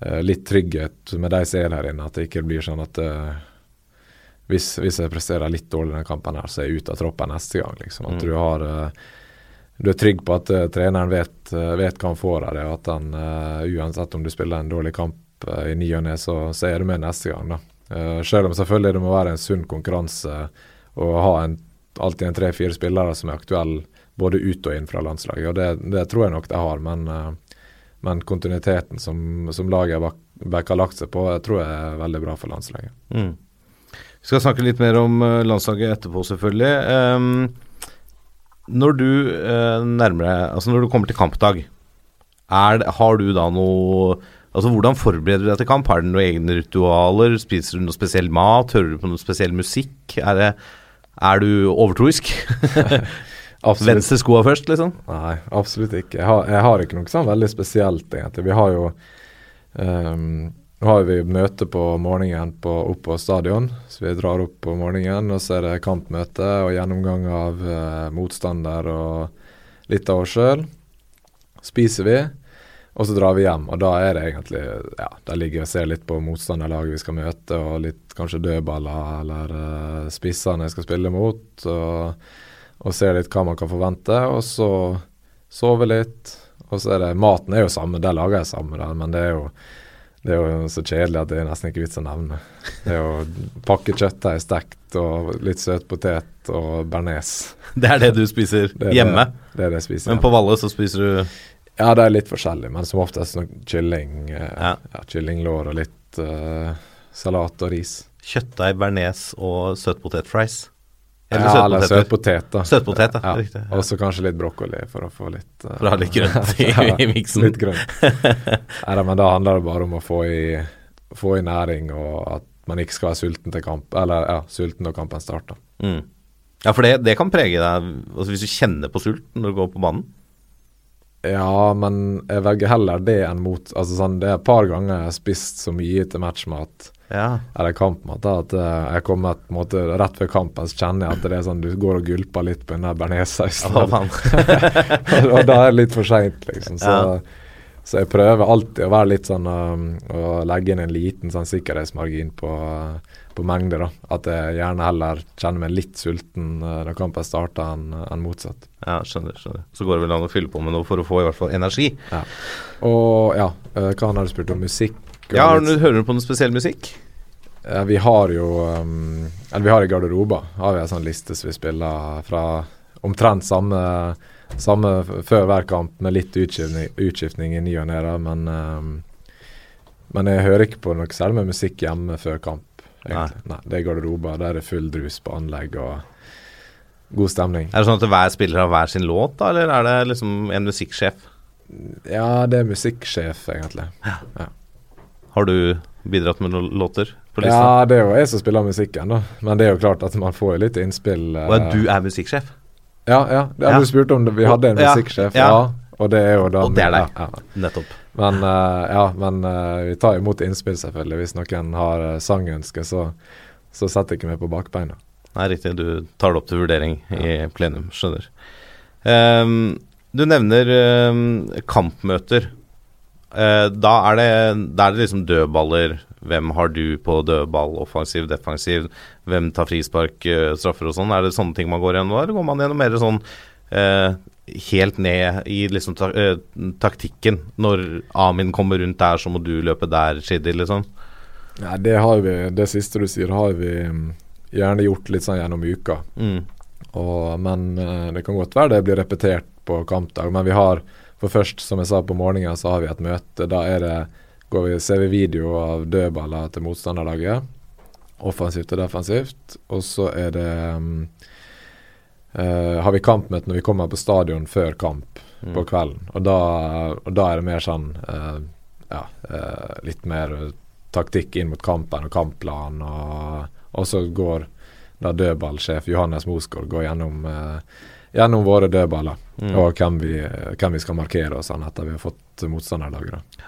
eh, litt trygghet med de som er der inne. At det ikke blir sånn at uh, hvis, hvis jeg presterer litt dårlig i denne kampen, her, så er jeg ute av troppen neste gang. Liksom. At Mm. du har du er trygg på at uh, treneren vet, vet hva han får av det, og at han uansett om du spiller en dårlig kamp i ny og ne, så, så er du med neste gang. da. Eh, selv om selvfølgelig det må være en sunn konkurranse og ha en, alltid en tre-fire spillere som er aktuelle både ut og inn fra landslaget. og Det, det tror jeg nok de har, men, eh, men kontinuiteten som, som laget bak, bak har lagt seg på, jeg tror jeg er veldig bra for landslaget. Mm. Vi skal snakke litt mer om eh, landslaget etterpå, selvfølgelig. Um, når du uh, nærmer deg Altså når du kommer til kampdag, er har du da noe Altså Hvordan forbereder du deg til kamp? Har du noen egne ritualer? Spiser du noe spesiell mat? Hører du på noe spesiell musikk? Er, det, er du overtroisk? Venstre skoa først, liksom? Nei, absolutt ikke. Jeg har, jeg har ikke noe sånn veldig spesielt, egentlig. Vi har jo um, Nå har vi møte på morgenen på, opp på stadion, så vi drar opp på morgenen. Og så er det kampmøte og gjennomgang av uh, motstander og litt av oss sjøl. Spiser vi, og så drar vi hjem. Og da er det egentlig Ja, da ligger vi og ser litt på motstanderlaget vi skal møte, og litt kanskje dødballer eller uh, spissene jeg skal spille mot. og og ser litt hva man kan forvente, og så sove litt. Og så er det Maten er jo samme, der lager jeg samme, der, men det er jo det er jo så kjedelig at det er nesten ikke vits å nevne. Det er jo pakke kjøttdeig stekt og litt søt potet og bearnés. Det er det du spiser Det hjemme? Det, det er det jeg spiser Men hjemme. på Valle så spiser du Ja, det er litt forskjellig, men som oftest noe kylling. eh, Ja. Ja. kyllinglår og litt eh, salat og ris. kjøttdeig, bearnés og søtpotetfries. Eller ja, eller søtpotet, da. Søtpotet, ja. Ja. Og så kanskje litt brokkoli for å få litt uh, For å ha litt grønt i, i miksen. Litt grønt. Nei, men da handler det bare om å få i, få i næring, og at man ikke skal være sulten til kamp Eller ja, sulten når kampen starter. Mm. Ja, for det, det kan prege deg altså hvis du kjenner på sult når du går på banen. Ja, men jeg velger heller det enn mot Altså sånn, Det er et par ganger jeg har spist så mye til matchmat Ja. eller kampmat at eh, jeg kommer på en måte rett før kampen så kjenner jeg at det er sånn du går og gulper litt på den der bearnéssausen. og da er det litt for seint, liksom. Så, Ja. Så jeg prøver alltid å være litt sånn um, å legge inn en liten sånn sikkerhetsmargin på, på mengde. da. At jeg gjerne heller kjenner meg litt sulten uh, når kampen starter, enn en motsatt. Ja, skjønner, skjønner. Så går det vel an å fylle på med noe for å få i hvert fall energi. Og ja, uh, hva har du spurt om? Musikk? Ja, har litt- du, Hører du på noe spesiell musikk? Ja, vi har jo um, Eller vi har i garderoba har vi en sånn liste som vi spiller fra omtrent samme, samme før hver kamp, med litt utskiftning, utskiftning i ny og ne. Men, um, men jeg hører ikke på noe særlig med musikk hjemme før kamp. Egentlig. Nei. Det er garderoba. Der er full drus på anlegg og god stemning. Er det sånn at hver spiller har hver sin låt, da, eller er det liksom en musikksjef? Ja, det er musikksjef, egentlig. Har du bidratt med noen låter? Ja, det er jo jeg som spiller musikken, da. Men det er jo klart at man får litt innspill. Og eh, du er musikksjef? Ja, ja. Ja. du spurt om det. Vi hadde en Ja, musikksjef, ja. Og det er jo da Og det er deg. Ja, ja. Nettopp. Men, uh, ja, men uh, vi tar imot innspill, selvfølgelig. Hvis noen har uh, sangønske, så, så setter jeg ikke meg på bakbeina. Nei, riktig. Du tar det opp til vurdering i plenum. Skjønner. Um, du nevner um, kampmøter. Uh, da, er det, da er det liksom dødballer. Hvem har du på dødball? Offensiv, defensiv? Hvem tar frispark, straffer og sånn? Er det sånne ting man går gjennom, eller går man gjennom mer sånn eh, helt ned i liksom ta, eh, taktikken? Når Amin kommer rundt der, så må du løpe der, Shidi, liksom? Ja, det har vi, det siste du sier, har vi mm, gjerne gjort litt sånn gjennom uka. Mm. Og, men eh, det kan godt være det blir repetert på kampdag. Men vi har for først, som jeg sa på morgenen, så har vi et møte. Da er det, går vi, ser vi video av dødballer til motstanderlaget. Offensivt og defensivt. Og så er det eh, Har vi kampmøte når vi kommer på stadion før kamp Mm. på kvelden. Og da, og da er det mer sånn uh, Ja, uh, litt mer taktikk inn mot kampen og kampplan. Og, og så går da dødballsjef Johannes Mosgaard går gjennom, gjennom våre dødballer. Mm. Og hvem vi, hvem vi skal markere og sånn etter vi har fått motstanderlaget.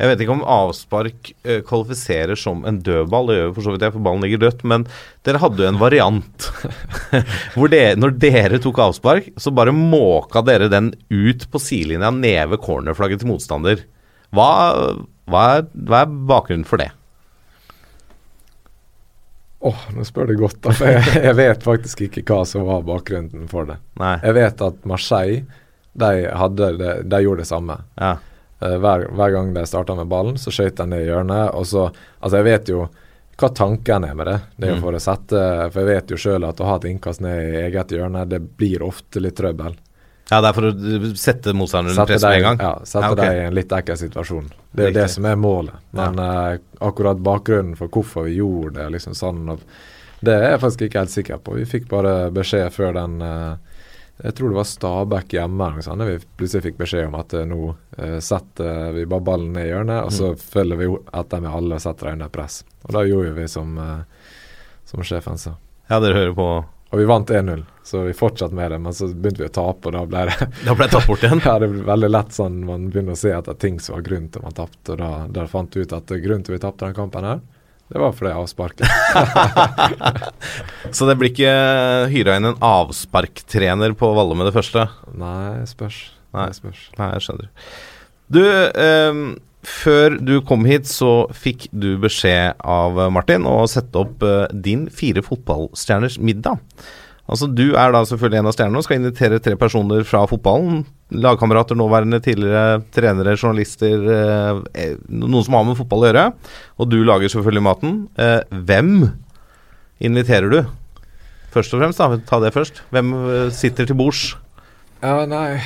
Jeg vet ikke om avspark eh, kvalifiserer som en dødball, det gjør jo for så vidt jeg, for ballen ligger dødt, men dere hadde jo en variant hvor det, når dere tok avspark, så bare måka dere den ut på sidelinja ned ved cornerflagget til motstander. Hva, hva, er, hva er bakgrunnen for det? Åh, nå spør du godt, da. For jeg, jeg vet faktisk ikke hva som var bakgrunnen for det. Nei. Jeg vet at Marseille, de, hadde det, de gjorde det samme. Ja. Eh, hver, hver gang de starta med ballen, så skøyt de ned i hjørnet. Og så, altså Jeg vet jo hva tanken er med det. Det er jo Mm. for å sette For jeg vet jo sjøl at å ha et innkast ned i eget hjørne, det blir ofte litt trøbbel. ja, det er for å sette motstanderen under press med en gang? ja, sette Ja, okay. deg i en litt ekkel situasjon. Det er det som er målet. Men eh, akkurat bakgrunnen for hvorfor vi gjorde det, liksom sånn det er jeg faktisk ikke helt sikker på. Vi fikk bare beskjed før den eh, Jeg tror det var Stabæk hjemme sånn. Vi plutselig fikk beskjed om at eh, nå eh, setter vi bare ballen ned i hjørnet, og så Mm. følger vi etter med alle og setter dem under press. Og da gjorde vi som, eh, som sjefen sa. Ja, dere hører på Og vi vant 1-0, så vi fortsatte med det. Men så begynte vi å tape, og da ble det Da ble det tatt bort igjen. ja, det ble veldig lett sånn man begynner å se etter ting som var grunnen til man tapte. Og da, da fant vi ut at grunnen til vi tapte den kampen her, det var fordi jeg avsparket. Så det blir ikke hyra inn en avsparktrener på Valle med det første? Nei, spørs. Nei. Spørs. Nei, jeg skjønner. Du, ehm, før du kom hit, så fikk du beskjed av Martin å sette opp eh, din fire fotballstjerners middag. Altså, Du er da selvfølgelig en av stjernene og skal invitere tre personer fra fotballen. Lagkamerater, nåværende, tidligere trenere, journalister. eh, eh, noen som har med fotball å gjøre. Og du lager selvfølgelig maten. Eh, hvem inviterer du? Først og fremst, da. Ta det først. Hvem eh, sitter til bords? Ja, nei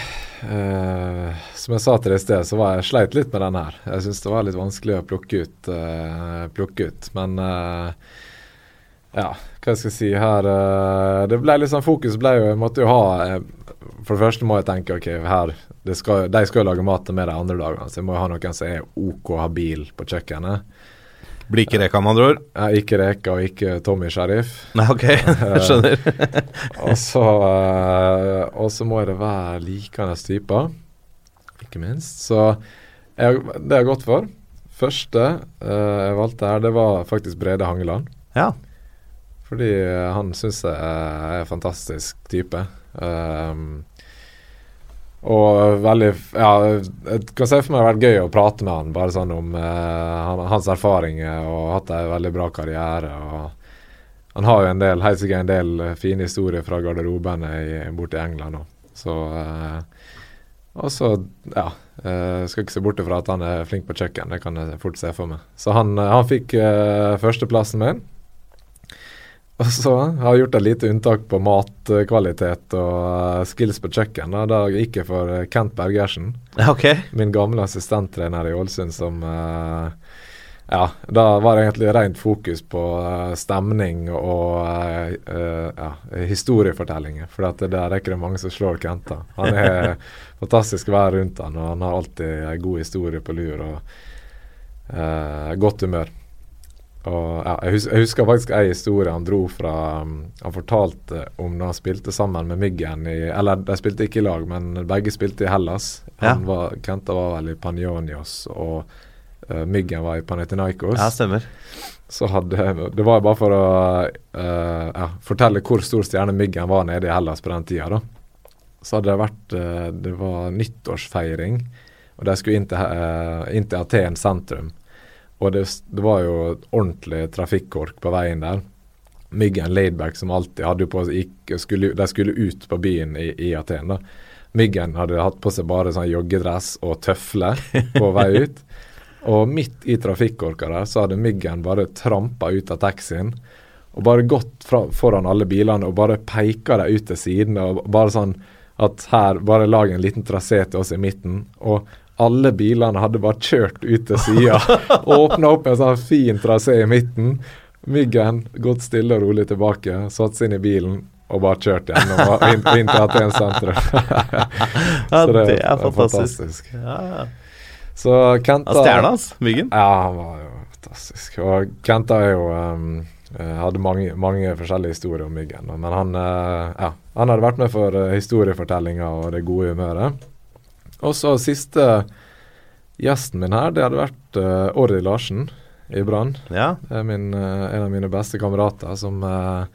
eh, Som jeg sa til deg i sted, så var jeg sleit litt med den her. Jeg syns det var litt vanskelig å plukke ut. eh, plukke ut. Men eh, ja, hva skal jeg si her eh, Det ble litt sånn fokus ble jo Jeg måtte jo ha eh, For det første må jeg tenke ok, her det skal, De skal jo lage mat til meg de andre dagene, så jeg må jo ha noen som er OK habil på kjøkkenet. Blir ikke Reka, med andre ord? Ja, ikke Reka og ikke Tommy Sheriff. Nei, ok, jeg skjønner. Og så eh, Og så må det være likende typer, ikke minst. Så jeg, det har jeg gått for. Første eh, jeg valgte her, det var faktisk Brede Hangeland. Ja. Fordi eh, han syns jeg er en fantastisk type. Um, Og veldig Ja, jeg kan se for meg det har vært gøy å prate med han, bare sånn om uh, hans erfaringer og hatt en veldig bra karriere. og Han har jo en del, helt sikkert en del eh, fine historier fra garderobene i, borte i England òg. Så eh, Og så, ja eh, Skal ikke se bort fra at han er flink på kjøkken, det kan jeg fort se for meg. Så han, han fikk eh, førsteplassen min. Og så har jeg gjort et lite unntak på matkvalitet og eh, skills på kjøkken. Da, da gikk jeg for eh, Kent Bergersen, okay. min gamle assistenttrener i Ålesund, som eh, Ja, da var det egentlig rent fokus på stemning og ja, historiefortellinger. For det der er ikke det mange som slår Kent. da. Han er fantastisk å være rundt han, og han har alltid en god historie på lur og uh, godt humør. Og ja, jeg, husker, jeg husker faktisk en historie han dro fra um, Han fortalte om da han spilte sammen med Myggen i Eller de spilte ikke i lag, men begge spilte i Hellas. Han Ja. var, Kenta var vel i Panionios, og uh, Myggen var i Panetinaikos. Ja, stemmer. Så hadde Det var bare for å uh, ja, fortelle hvor stor stjerne Myggen var nede i Hellas på den tida, da. Så hadde det vært uh, Det var nyttårsfeiring, og de skulle inn til, inn til Aten sentrum. Og det, det var jo ordentlig trafikkork på veien der. Myggen Laidback som alltid hadde på seg skulle, De skulle ut på byen i, i Aten. da. Myggen hadde hatt på seg bare sånn joggedress og tøfler på vei ut. Og midt i trafikkorka der så hadde Myggen bare trampa ut av taxien og bare gått fra, foran alle bilene og bare peika dem ut til siden. og Bare sånn at her, bare lag en liten trasé til oss i midten. Og alle bilene hadde bare kjørt ut til sida. Åpna opp en sånn fin trasé i midten. Myggen gått stille og rolig tilbake, satt seg inn i bilen og bare kjørt gjennom inn, inn til Aten sentrum. Ja, Så det er fantastisk. Ja, ja. Så Kenta Ja, Stjerna hans, Myggen. Ja, han var jo fantastisk. Og Kenta er jo um, eh, hadde mange, mange forskjellige historier om Myggen. Men han, uh, ja, han hadde vært med for uh, historiefortellinga og det gode humøret. Og så siste gjesten min her, det hadde vært uh, Orri Larsen i Brann. Ja. Det er min, uh, en av mine beste kamerater som uh,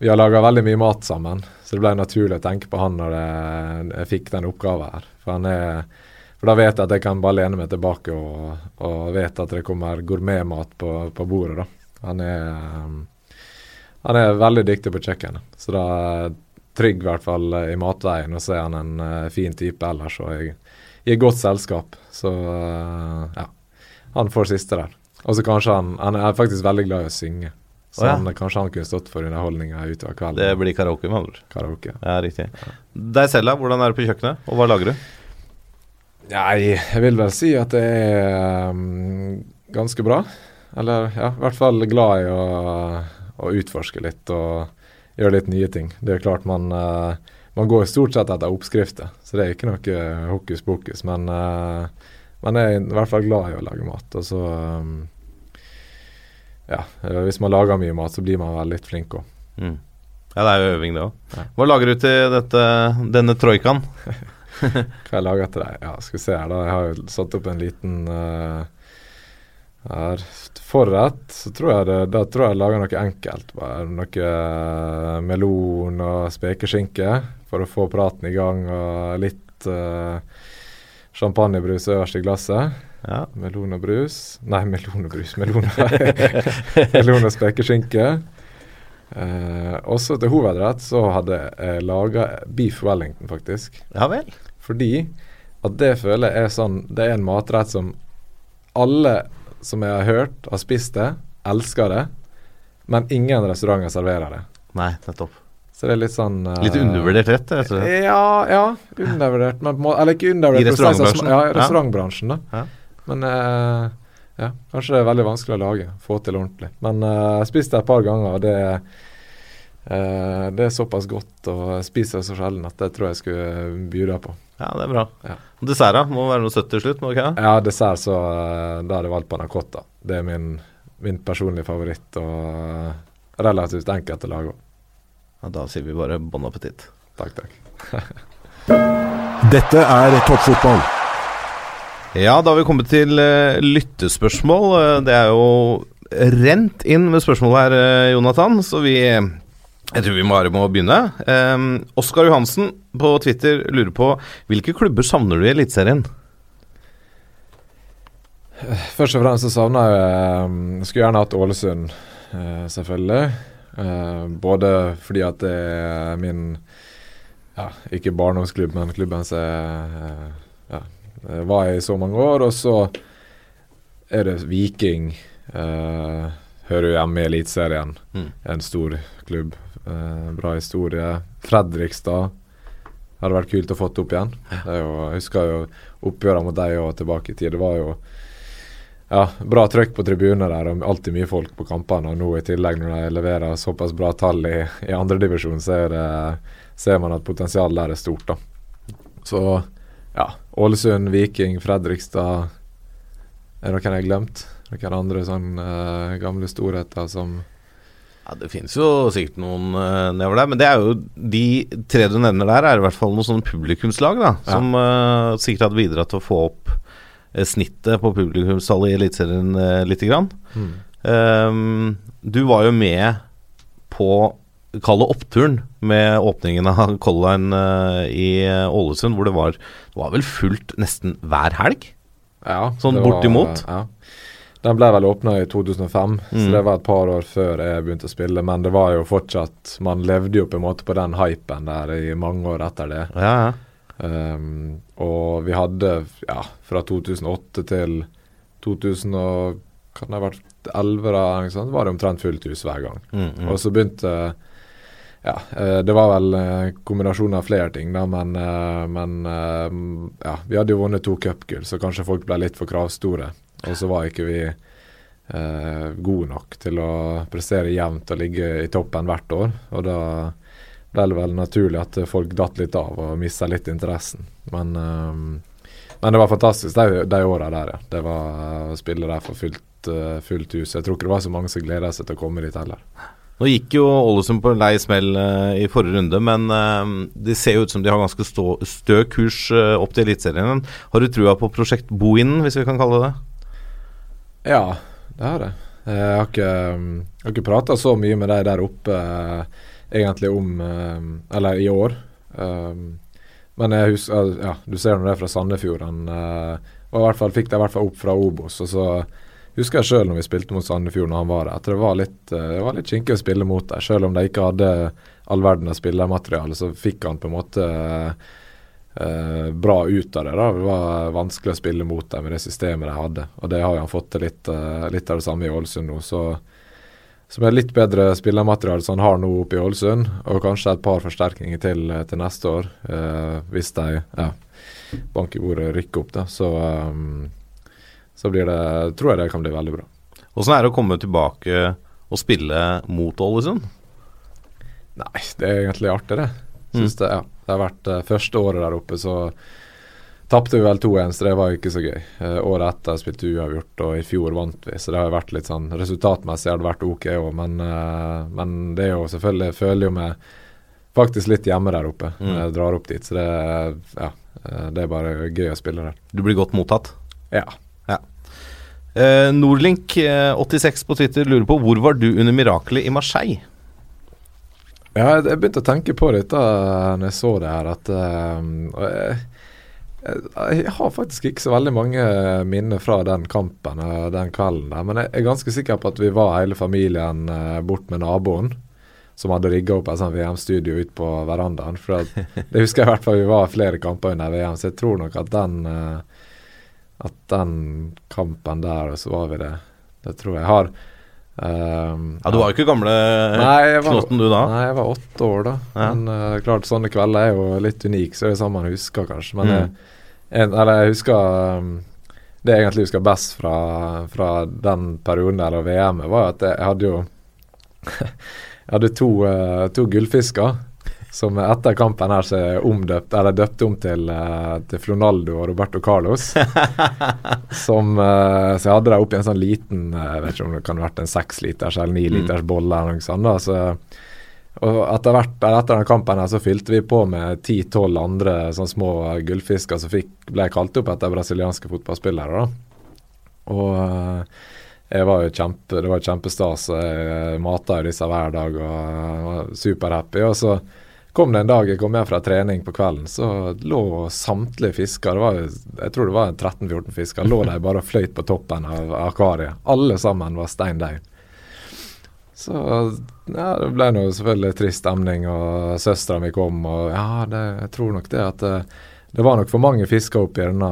Vi har laga veldig mye mat sammen, så det ble naturlig å tenke på han når jeg, jeg fikk den oppgaven her. For, han er, for da vet jeg at jeg kan bare lene meg tilbake og, og vet at det kommer gourmetmat på, på bordet. da. Han er, eh, han er veldig dyktig på kjøkkenet, så da trygg i hvert fall i matveien. Og så er han en uh, fin type ellers, og i et godt selskap. Så uh, ja, han får siste der. Og så kanskje han Han er faktisk veldig glad i å synge. Så Å, ja. han, kanskje han kunne stått for underholdninga utover kvelden. Det blir karaoke, med andre. Karaoke. Ja, riktig. Deg selv, da? Hvordan er det på kjøkkenet, og hva lager du? Nei, jeg vil vel si at det er um, ganske bra. Eller ja, i hvert fall glad i å, å utforske litt og gjøre litt nye ting. Det er klart man eh, Man går stort sett etter oppskrifter, så det er ikke noe hokus pokus. Men eh, man er i hvert fall glad i å lage mat. Og så Ja, eh, hvis man lager mye mat, så blir man vel litt flink òg. Mm. Ja, det er jo øving, det òg. Hva lager du til dette, denne troikaen? Hva jeg lager til deg? Ja, skal vi se her, da. Jeg har jo satt opp en liten eh, her. Forrett, så tror jeg det, da tror jeg jeg lager noe enkelt. Bare noe eh, melon og spekeskinke for å få praten i gang, og litt uh, champagnebrus øverst i glasset. Ja. Melon og brus Nei, melon og brus. Melon melon og spekeskinke. Eh, også til hovedrett så hadde jeg laga beef wellington, faktisk. ja vel. Fordi at det føler jeg er sånn Det er en matrett som alle som jeg har hørt, har spist det, elsker det, men ingen restauranter serverer det. Nei, nettopp. Så det er litt sånn uh, Litt undervurdert rett, rett og slett. Ja, ja, undervurdert. Men eller ikke undervurdert. I sånn, restaurantbransjen? Ja, Ja. restaurantbransjen, da. Ja. Men uh, ja, kanskje det er veldig vanskelig å lage. Få til ordentlig. Men eh, jeg har spist det et par ganger, og det, eh, det er såpass godt, og spiser det så sjelden at det tror jeg skulle by på. Ja, det er bra. Ja. Da? Må være noe søtt til slutt? må ikke? Ja, dessert, så eh, da har jeg valgt panacotta. Det er min, min personlige favoritt, og eh, relativt enkelt å lage. Ja, da sier vi bare bon appétit. Takk, takk. Dette er toppfotball. Ja, da har vi kommet til eh, lyttespørsmål. Eh, det er jo rent inn med spørsmål her, eh, Jonathan, så vi Jeg tror vi bare må begynne. Um, Oskar Johansen på Twitter lurer på hvilke klubber savner du i Eliteserien? Først og fremst så savner jeg eh, Skulle gjerne hatt Ålesund, eh, selvfølgelig. Eh, både fordi at det er min ja, ikke barndomsklubb, men klubben som eh, ja, var i så mange år. Og så er det Viking. Hører jo hjemme i Eliteserien. Mm. En stor klubb. Eh, bra historie. Fredrikstad hadde vært kult å få opp igjen. Det jo, jeg husker jo oppgjørene mot deg og tilbake i tid. Det var jo ja, bra trøkk på tribunene der og alltid mye folk på kampene. Og nå i tillegg, når de leverer såpass bra tall i, i andredivisjon, så er det, ser man at potensialet der er stort. da. Så ja, Ålesund, Viking, Fredrikstad Er det noen jeg har glemt? Noen andre sånn eh, gamle storheter som Ja, Det finnes jo sikkert noen uh, nedover der, men det er jo de tre du nevner der, er i hvert fall noen sånne publikumslag da, Ja. som uh, sikkert hadde bidratt til å få opp uh, snittet på publikumstallet i Eliteserien uh, lite grann. Um, du var jo med på Kall oppturen med åpningen av Color Line i Ålesund, hvor det var Det var vel fullt nesten hver helg? Ja, Sånn det var- Ja. Den ble vel åpna i 2005, Mm. så det var et par år før jeg begynte å spille. Men det var jo fortsatt Man levde jo på en måte på den hypen der i mange år etter det. Ja, ja. Um, og vi hadde, ja, fra 2008 til 2000 og kan det ha vært 11, da, var det omtrent fullt hus hver gang. Mm, mm. Og så begynte Ja, eh, det var vel kombinasjon av flere ting, da, men, eh, men eh, ja, vi hadde jo vunnet to cupgull, så kanskje folk ble litt for kravstore. Og så var ikke vi eh, gode nok til å prestere jevnt og ligge i toppen hvert år. Og da ble det vel naturlig at folk datt litt av og mista litt interessen. Men, eh, men det var fantastisk de, de åra der, ja. Det var eh, å spille der for fullt, eh, fullt hus. Jeg tror ikke det var så mange som gleda seg til å komme dit heller. Nå gikk jo Ålesund på en lei smell eh, i forrige runde, men eh, det ser jo ut som de har ganske stå, stø kurs eh, opp til Eliteserien. Har du trua på prosjekt Bohinen, hvis vi kan kalle det det? Ja, det har jeg. Jeg har ikke, jeg har ikke prata så mye med deg der oppe eh, egentlig om eh, Eller i år. Um, men jeg husker Ja, du ser nå det fra Sandefjorden. eh, og i hvert fall fikk de i hvert fall opp fra Obos. Og så husker jeg sjøl når vi spilte mot Sandefjord når han var der, at det var litt, eh, det litt kinkig å spille mot dem. Sjøl om de ikke hadde all verden av spillermateriale, så fikk han på en måte eh, bra ut av det. da. Det var vanskelig å spille mot dem med det systemet de hadde. Og det har jo han fått til litt, eh, litt av det samme i Ålesund nå. Så, som er litt bedre spillermateriale som han har nå oppe i Ålesund, og kanskje et par forsterkninger til eh, til neste år, eh, hvis de ja, banker i bordet rykker opp, da, så, um, så blir det, tror jeg det kan bli veldig bra. Åssen er det å komme tilbake og spille mot Ålesund? Nei, det er egentlig artig, det. Synes det, ja. Det har vært eh, første året der oppe, så tapte vi vel 2-1, så det var jo ikke så gøy. Eh, året etter spilte vi uavgjort, og i fjor vant vi, så det har vært litt sånn Resultatmessig har det vært ok òg, men, eh, men det er jo selvfølgelig føler jo meg faktisk litt hjemme der oppe når jeg drar opp dit, så det, ja, eh, det er bare gøy å spille der. Du blir godt mottatt. Ja. Eh, Nordlink eh, 86 på Twitter lurer på hvor var du under mirakelet i Marseille? Ja, jeg, begynte å tenke på dette når jeg så det her, at uh, jeg, jeg, har faktisk ikke så veldig mange minner fra den kampen og den kvelden der, men jeg er ganske sikker på at vi var hele familien uh, bort med naboen. Som hadde rigga opp et sånt VM-studio ut på verandaen. For det husker jeg i hvert fall vi var flere kamper under VM, så jeg tror nok at den uh, At den kampen der, og så var vi det. Det tror jeg har. Um, Ja, Du var jo ikke gamle Nei, jeg var, knotten du da? Nei, jeg var åtte år da. Ja. Men uh, klart, sånne kvelder er jo litt unike, så det er sånn man husker, kanskje. Men Mm. jeg, en, eller jeg husker um, Det jeg egentlig husker best fra, fra den perioden eller VM-et, var at jeg hadde jo Jeg hadde to, uh, to gullfisker som etter kampen her så er omdøpt, eller døpt om til, eh, til Flonaldo og Roberto Carlos. som, eh, så jeg hadde det oppi en sånn liten eh, Jeg vet ikke om det kan ha vært en seksliters eller niliters liters bolle eller noe sånt. da, så og etter hvert, etter den kampen her så fylte vi på med 10-12 andre sånne små gullfisker som fikk, ble kalt opp etter brasilianske fotballspillere. da. Og jeg var jo kjempe, det var kjempestas. Jeg mata disse hver dag og var superhappy. Og så kom det en dag jeg kom hjem fra trening på kvelden, så lå samtlige fisker det var, Jeg tror det var 13-14 fisker. Lå de bare og fløyt på toppen av akvariet. Alle sammen var stein daud. Så ja, det ble nå selvfølgelig trist stemning, og søstera mi kom, og ja, det, jeg tror nok det at det, det var nok for mange fisker oppi denne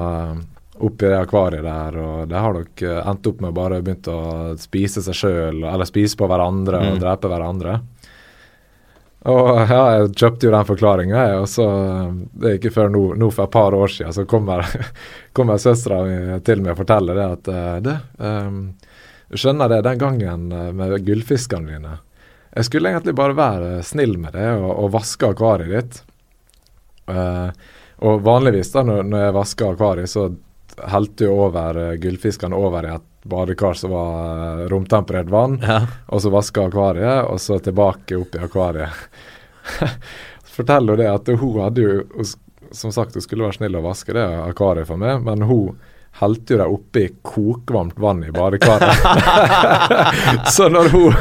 oppi det akvariet der, og de har nok eh, endt opp med bare begynt å spise seg sjøl, eller spise på hverandre og Mm. drepe hverandre. Og ja, jeg kjøpte jo den forklaringa, og så eh, Det er ikke før nå, nå for et par år siden, så kommer, kommer søstera til meg og forteller det at ehm, du skjønner det, den gangen eh, med gullfiskene dine Jeg skulle egentlig bare være snill med det og, og vaske akvariet ditt. Uh, og vanligvis da, når, når jeg vasker akvariet, så helte jo over uh, gullfiskene over i et badekar som var uh, romtemperert vann, Ja. og så vaska akvariet, og så tilbake opp i akvariet. Så Forteller hun det at hun hadde jo Som sagt, hun skulle være snill og vaske det akvariet for meg, men hun helte jo det oppi kokvarmt vann i badekaret. så når hun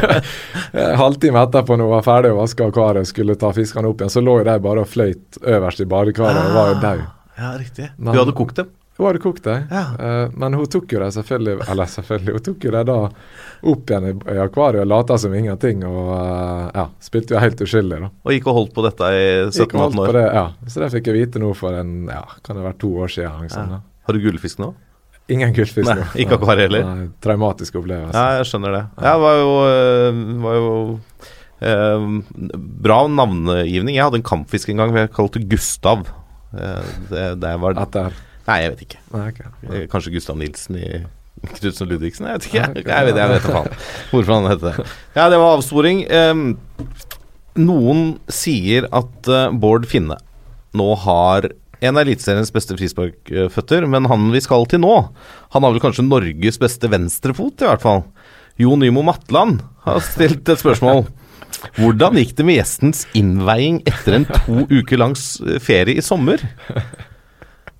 eh, halvtime etterpå, når hun var ferdig å vaske akvariet, og skulle ta fiskene opp igjen, så lå jo de bare og fløyt øverst i badekaret og var jo daud. Ja, riktig. Men- Du hadde kokt dem? Hun hadde kokt dem, Ja. uh, men hun tok jo det selvfølgelig Eller selvfølgelig, hun tok jo det da opp igjen i, i akvariet og lata som ingenting, og uh, ja, spilte jo helt uskyldig, da. Og gikk og holdt på dette i Gikk og 17-18 holdt på det, ja. Så det fikk jeg vite nå for en ja, kan det være to år siden. Liksom, Ja. Har du gullfisk nå? Ingen gullfisk Nei, nå. ikke akvariet heller? Nei, Traumatisk opplevelse. Ja, jeg skjønner det. Ja, det var jo, var jo eh, bra navngivning. Jeg hadde en kampfisk en gang jeg kalte Gustav. Eh, Det, det var Etter Nei, jeg vet ikke. Nei, okay. Eh, Kanskje Gustav Nilsen i Knutsen og Ludvigsen? Jeg vet ikke. Nei, Jeg, ok. jeg vet, jeg vet faen hvorfor han heter det. Ja, det var avsporing. Ehm, noen sier at eh, Bård Finne nå har en av Eliteseriens beste frisparkføtter, men han vi skal til nå, han har vel kanskje Norges beste venstrefot, i hvert fall. Jo Nymo Matland har stilt et spørsmål. Hvordan gikk det med gjestens innveiing etter en to uker langs eh, ferie i sommer?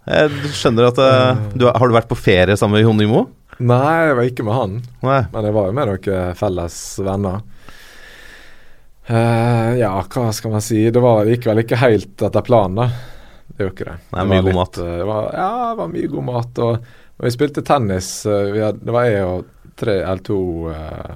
Jeg skjønner at eh, du, Har du vært på ferie sammen med Jon Nymo? Nei, jeg var ikke med han, Nei. men jeg var jo med noen felles venner. Uh, ja, hva skal man si. Det var, det gikk vel ikke helt etter planen, da. Det gjorde ikke det. Nei, Det mye god mat. eh, Det var, ja, det var mye god mat. Og, og vi spilte tennis. eh, Vi hadde, det var jeg og tre eller to eh,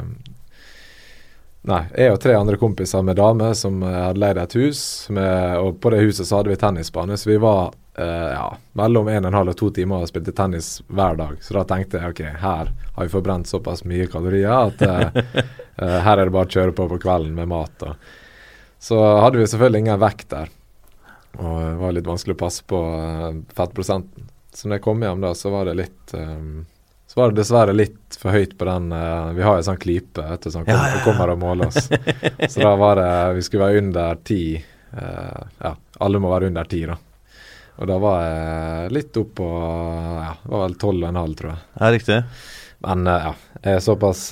Nei, jeg og tre andre kompiser med dame som eh, hadde leid et hus. Med, og på det huset så hadde vi tennisbane, så vi var eh, ja, mellom en og en halv og to timer og spilte tennis hver dag. Så da tenkte jeg ok, her har vi forbrent såpass mye kalorier at eh, eh, her er det bare å kjøre på på kvelden med mat. Og. Så hadde vi selvfølgelig ingen vekt der. Og det var litt vanskelig å passe på eh, fettprosenten. Så når jeg kom hjem da, så var det litt eh, Så var det dessverre litt for høyt på den uh, Vi har jo sånn klype du, som kom, Ja, ja, kommer og måler oss. så da var det Vi skulle være under ti. eh, ja, alle må være under ti, da. Og da var jeg litt opp på Ja, det var vel tolv og en halv, tror jeg. Ja, riktig. Men uh, ja, jeg er såpass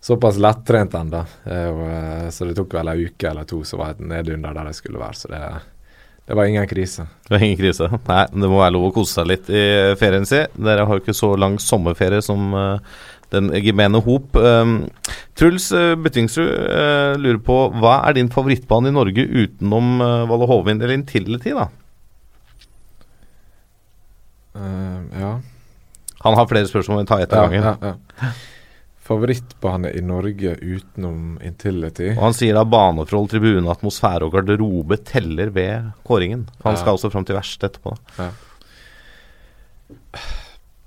Såpass lettrent ennå. Så det tok vel ei uke eller to, så var jeg nede under der jeg skulle være. Så det, det var ingen krise. Det var ingen krise. Nei, det må være lov å kose seg litt i ferien sin. Dere har jo ikke så lang sommerferie som eh, den gemene hop. Um, Truls uh, Byttingsrud eh, lurer på hva er din favorittbane i Norge utenom Valle Hovin eller Intility, da? Uh, ja. Han har flere spørsmål, vi tar ett av Ja, gangen. ja, ja. Favorittbane i Norge utenom Intility? Og han sier da baneforhold, tribune, atmosfære og garderobe teller ved kåringen. Han Ja. skal også fram til verst etterpå.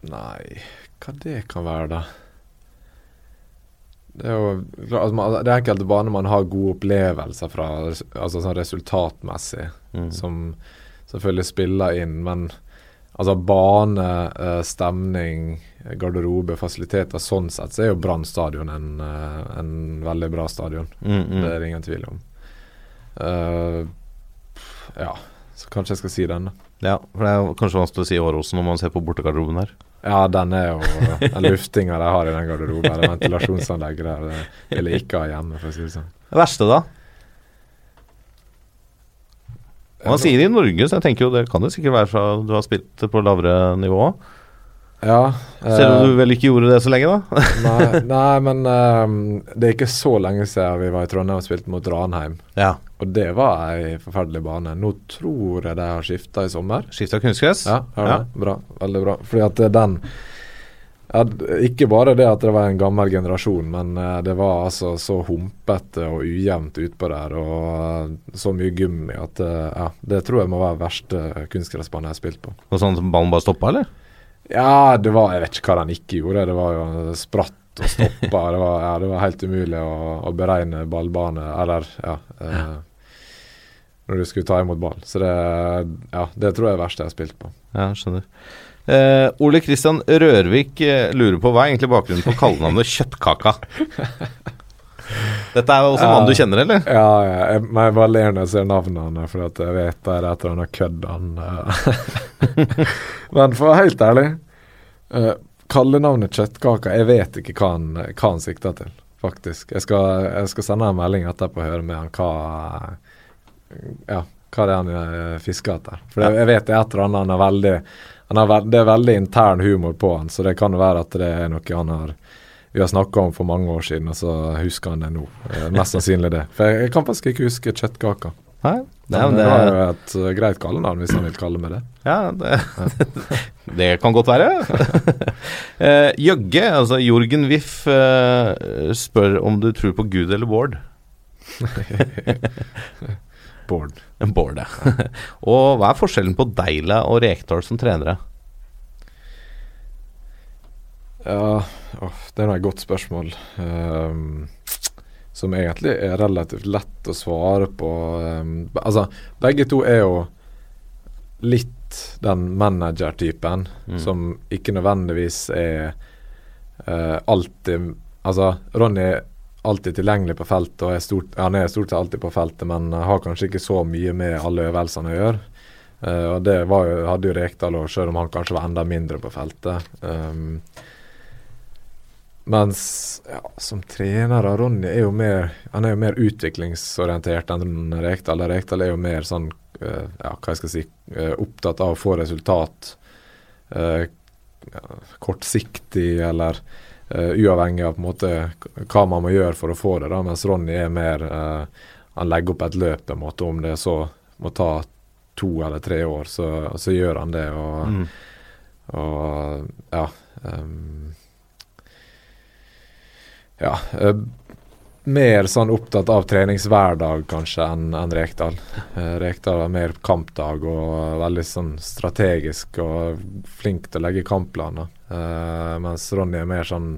Nei, hva det kan være, da? Det er jo altså, det er enkelte baner man har gode opplevelser fra, altså sånn resultatmessig, Mm. som selvfølgelig spiller inn. Men altså bane, eh, stemning, garderobe, fasiliteter, sånn sett så er jo Brann stadion en, eh, en veldig bra stadion. Mm, mm. Det er det ingen tvil om. Uh, ja, så kanskje jeg skal si den, da. Ja, for det er kanskje vanskelig å si Åråsen når man ser på bortegarderoben her. Ja, den er jo Den luftinga de har i den garderoben, det ventilasjonsanlegget der, det ville jeg ikke ha hjemme, for å si det sånn. Det verste, da? Og han sier i Norge, så jeg tenker jo det kan det sikkert være fra du har spilt på lavere nivå. Ja. Selv om eh, du vel ikke gjorde det så lenge, da? nei, nei, men um, det er ikke så lenge siden vi var i Trondheim og spilte mot Ranheim. Ja. Og det var ei forferdelig bane. Nå tror jeg de har skifta i sommer. Skifta kunstgress? Ja, Ja. Bra. Veldig bra. Fordi at den ja, d- Ikke bare det at det var en gammel generasjon, men eh, det var altså så humpete og ujevnt utpå der, og så mye gummi at eh, ja, det tror jeg må være verste kunstgressbanen jeg har spilt på. Og sånn som ballen bare stoppa, eller? Ja, det var Jeg vet ikke hva den ikke gjorde. Det var jo spratt og stoppa. det, var, ja, det var helt umulig å, å beregne ballbane, eller ja eh, Når du skulle ta imot ball. Så det, ja, det tror jeg er det verste jeg har spilt på. Ja, skjønner. Eh, Ole Kristian Rørvik uh, lurer på hva er egentlig bakgrunnen for kallenavnet Kjøttkaka? Dette er jo også en mann du kjenner, eller? Ja, ja jeg, jeg bare ler når jeg ser navnene, for at jeg vet det er et eller annet kødd han eh. Men for å være helt ærlig uh, Kallenavnet Kjøttkaka, jeg vet ikke hva han, hva han sikter til, faktisk. Jeg skal, jeg skal sende en melding etterpå og høre med han hva Ja, hva det er han fisker etter. For jeg, jeg vet det er et eller annet han er veldig har, Det er veldig intern humor på han, så det kan være at det er noe han har vi har snakka om for mange år siden, og så husker han det nå. Eh, mest sannsynlig det. For jeg, jeg kan faktisk ikke huske kjøttkaka. Nei, det, Men det, det var jo et eh, greit kallenavn, hvis han vil kalle meg det. ja, det, det kan godt være. eh, Jøgge, altså Jorgen Wiff, eh, spør om du tror på Gud eller Bård. Bård. Bård, ja. og hva er forskjellen på Deila og Rekdal som trenere? Ja, oh, det er et godt spørsmål. Um, som egentlig er relativt lett å svare på. Um, altså, begge to er jo litt den manager-typen som ikke nødvendigvis er uh, alltid Altså, Ronny alltid tilgjengelig på feltet, og er stort, han er stort sett alltid på feltet, men har kanskje ikke så mye med alle øvelsene å gjøre. Uh, og det jo, hadde jo Rekdal òg, selv om han kanskje var enda mindre på feltet. Um, mens ja, som trener Ronny er jo mer Han er jo mer utviklingsorientert enn Rekdal. Rekdal er jo mer sånn uh, ja, hva jeg skal si uh, opptatt av å få resultat. eh, kortsiktig eller eh, uavhengig av på en måte hva man må gjøre for å få det. da, Mens Ronny er mer eh, Han legger opp et løp, på en måte, om det så må ta to eller tre år, så, så gjør han det. og og ja um, Ja. eh, mer sånn opptatt av treningshverdag kanskje enn en Rekdal. Eh, Rekdal er mer kampdag og veldig sånn strategisk og flink til å legge kampplaner. Eh, mens Ronny er mer sånn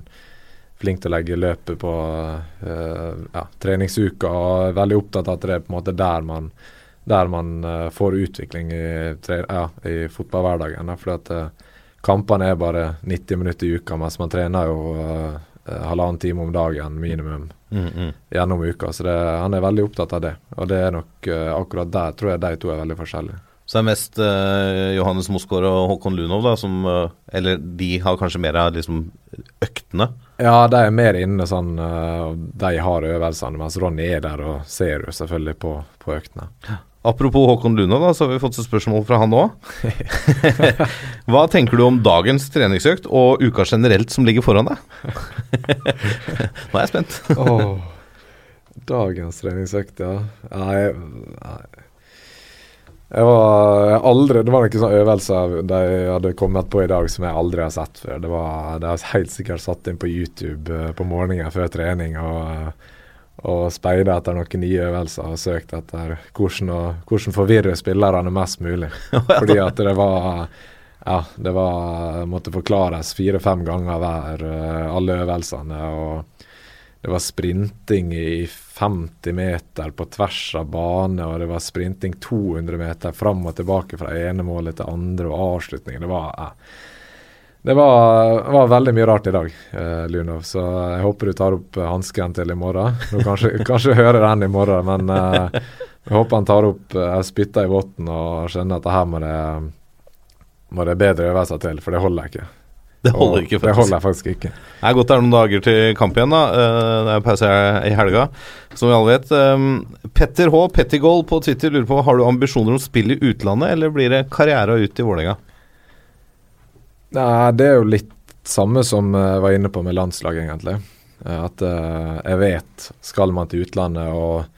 flink til å legge løpet på uh, ja, treningsuka og er veldig opptatt av at det er på en måte der man der man uh, får utvikling i, tre, ja, i fotballhverdagen. da, fordi at eh, kampene er bare 90 minutter i uka, mens man trener jo halvannen time om dagen minimum gjennom uka. Så det, han er veldig opptatt av det. Og det er nok akkurat der tror jeg de to er veldig forskjellige. Så det er mest uh, Johannes Mosgaard og Håkon Lunov da, som uh, Eller de har kanskje mer av liksom øktene. Ja, de er mer inne sånn uh, De har øvelsene, mens Ronny er der og ser jo selvfølgelig på, på øktene. Apropos Håkon Lunov, da, så har vi fått et spørsmål fra han òg. Hva tenker du om dagens treningsøkt og uka generelt som ligger foran deg? Nå er jeg spent. Åh, dagens treningsøkt, ja. Nei, nei. Jeg var aldri Det var noen sånne øvelser de hadde kommet på i dag som jeg aldri har sett før. Det var De har helt sikkert satt inn på YouTube eh, på morgenen før trening og, og speida etter noen nye øvelser og søkt etter hvordan, å, hvordan forvirre spillerne mest mulig. Fordi at det var ja, det var måtte forklares fire-fem ganger hver, eh, alle øvelsene. og det var sprinting i 50 meter på tvers av bane, og det var sprinting 200 meter fram og tilbake fra ene målet til andre, og avslutningen. Det var eh, Det var, var veldig mye rart i dag, eh, Lunov, så jeg håper du tar opp eh, hansken til i morgen. Du kanskje, kanskje hører den i morgen, men eh, jeg håper han tar opp eh, spytter i votten og skjønner at det her må det, må det bedre øvelser til, for det holder jeg ikke. Det holder ikke, faktisk. Det holder faktisk ikke. Det er godt det er noen dager til kamp igjen, da. Eh, Det er pause i helga, som vi alle vet. Um, Petter H. Pettigol på Twitter lurer på Har du ambisjoner om spill i utlandet, eller blir det karriere ut i Vålerenga? Nei, det er jo litt samme som jeg var inne på med landslag, egentlig. Eh, At eh, jeg vet skal man til utlandet og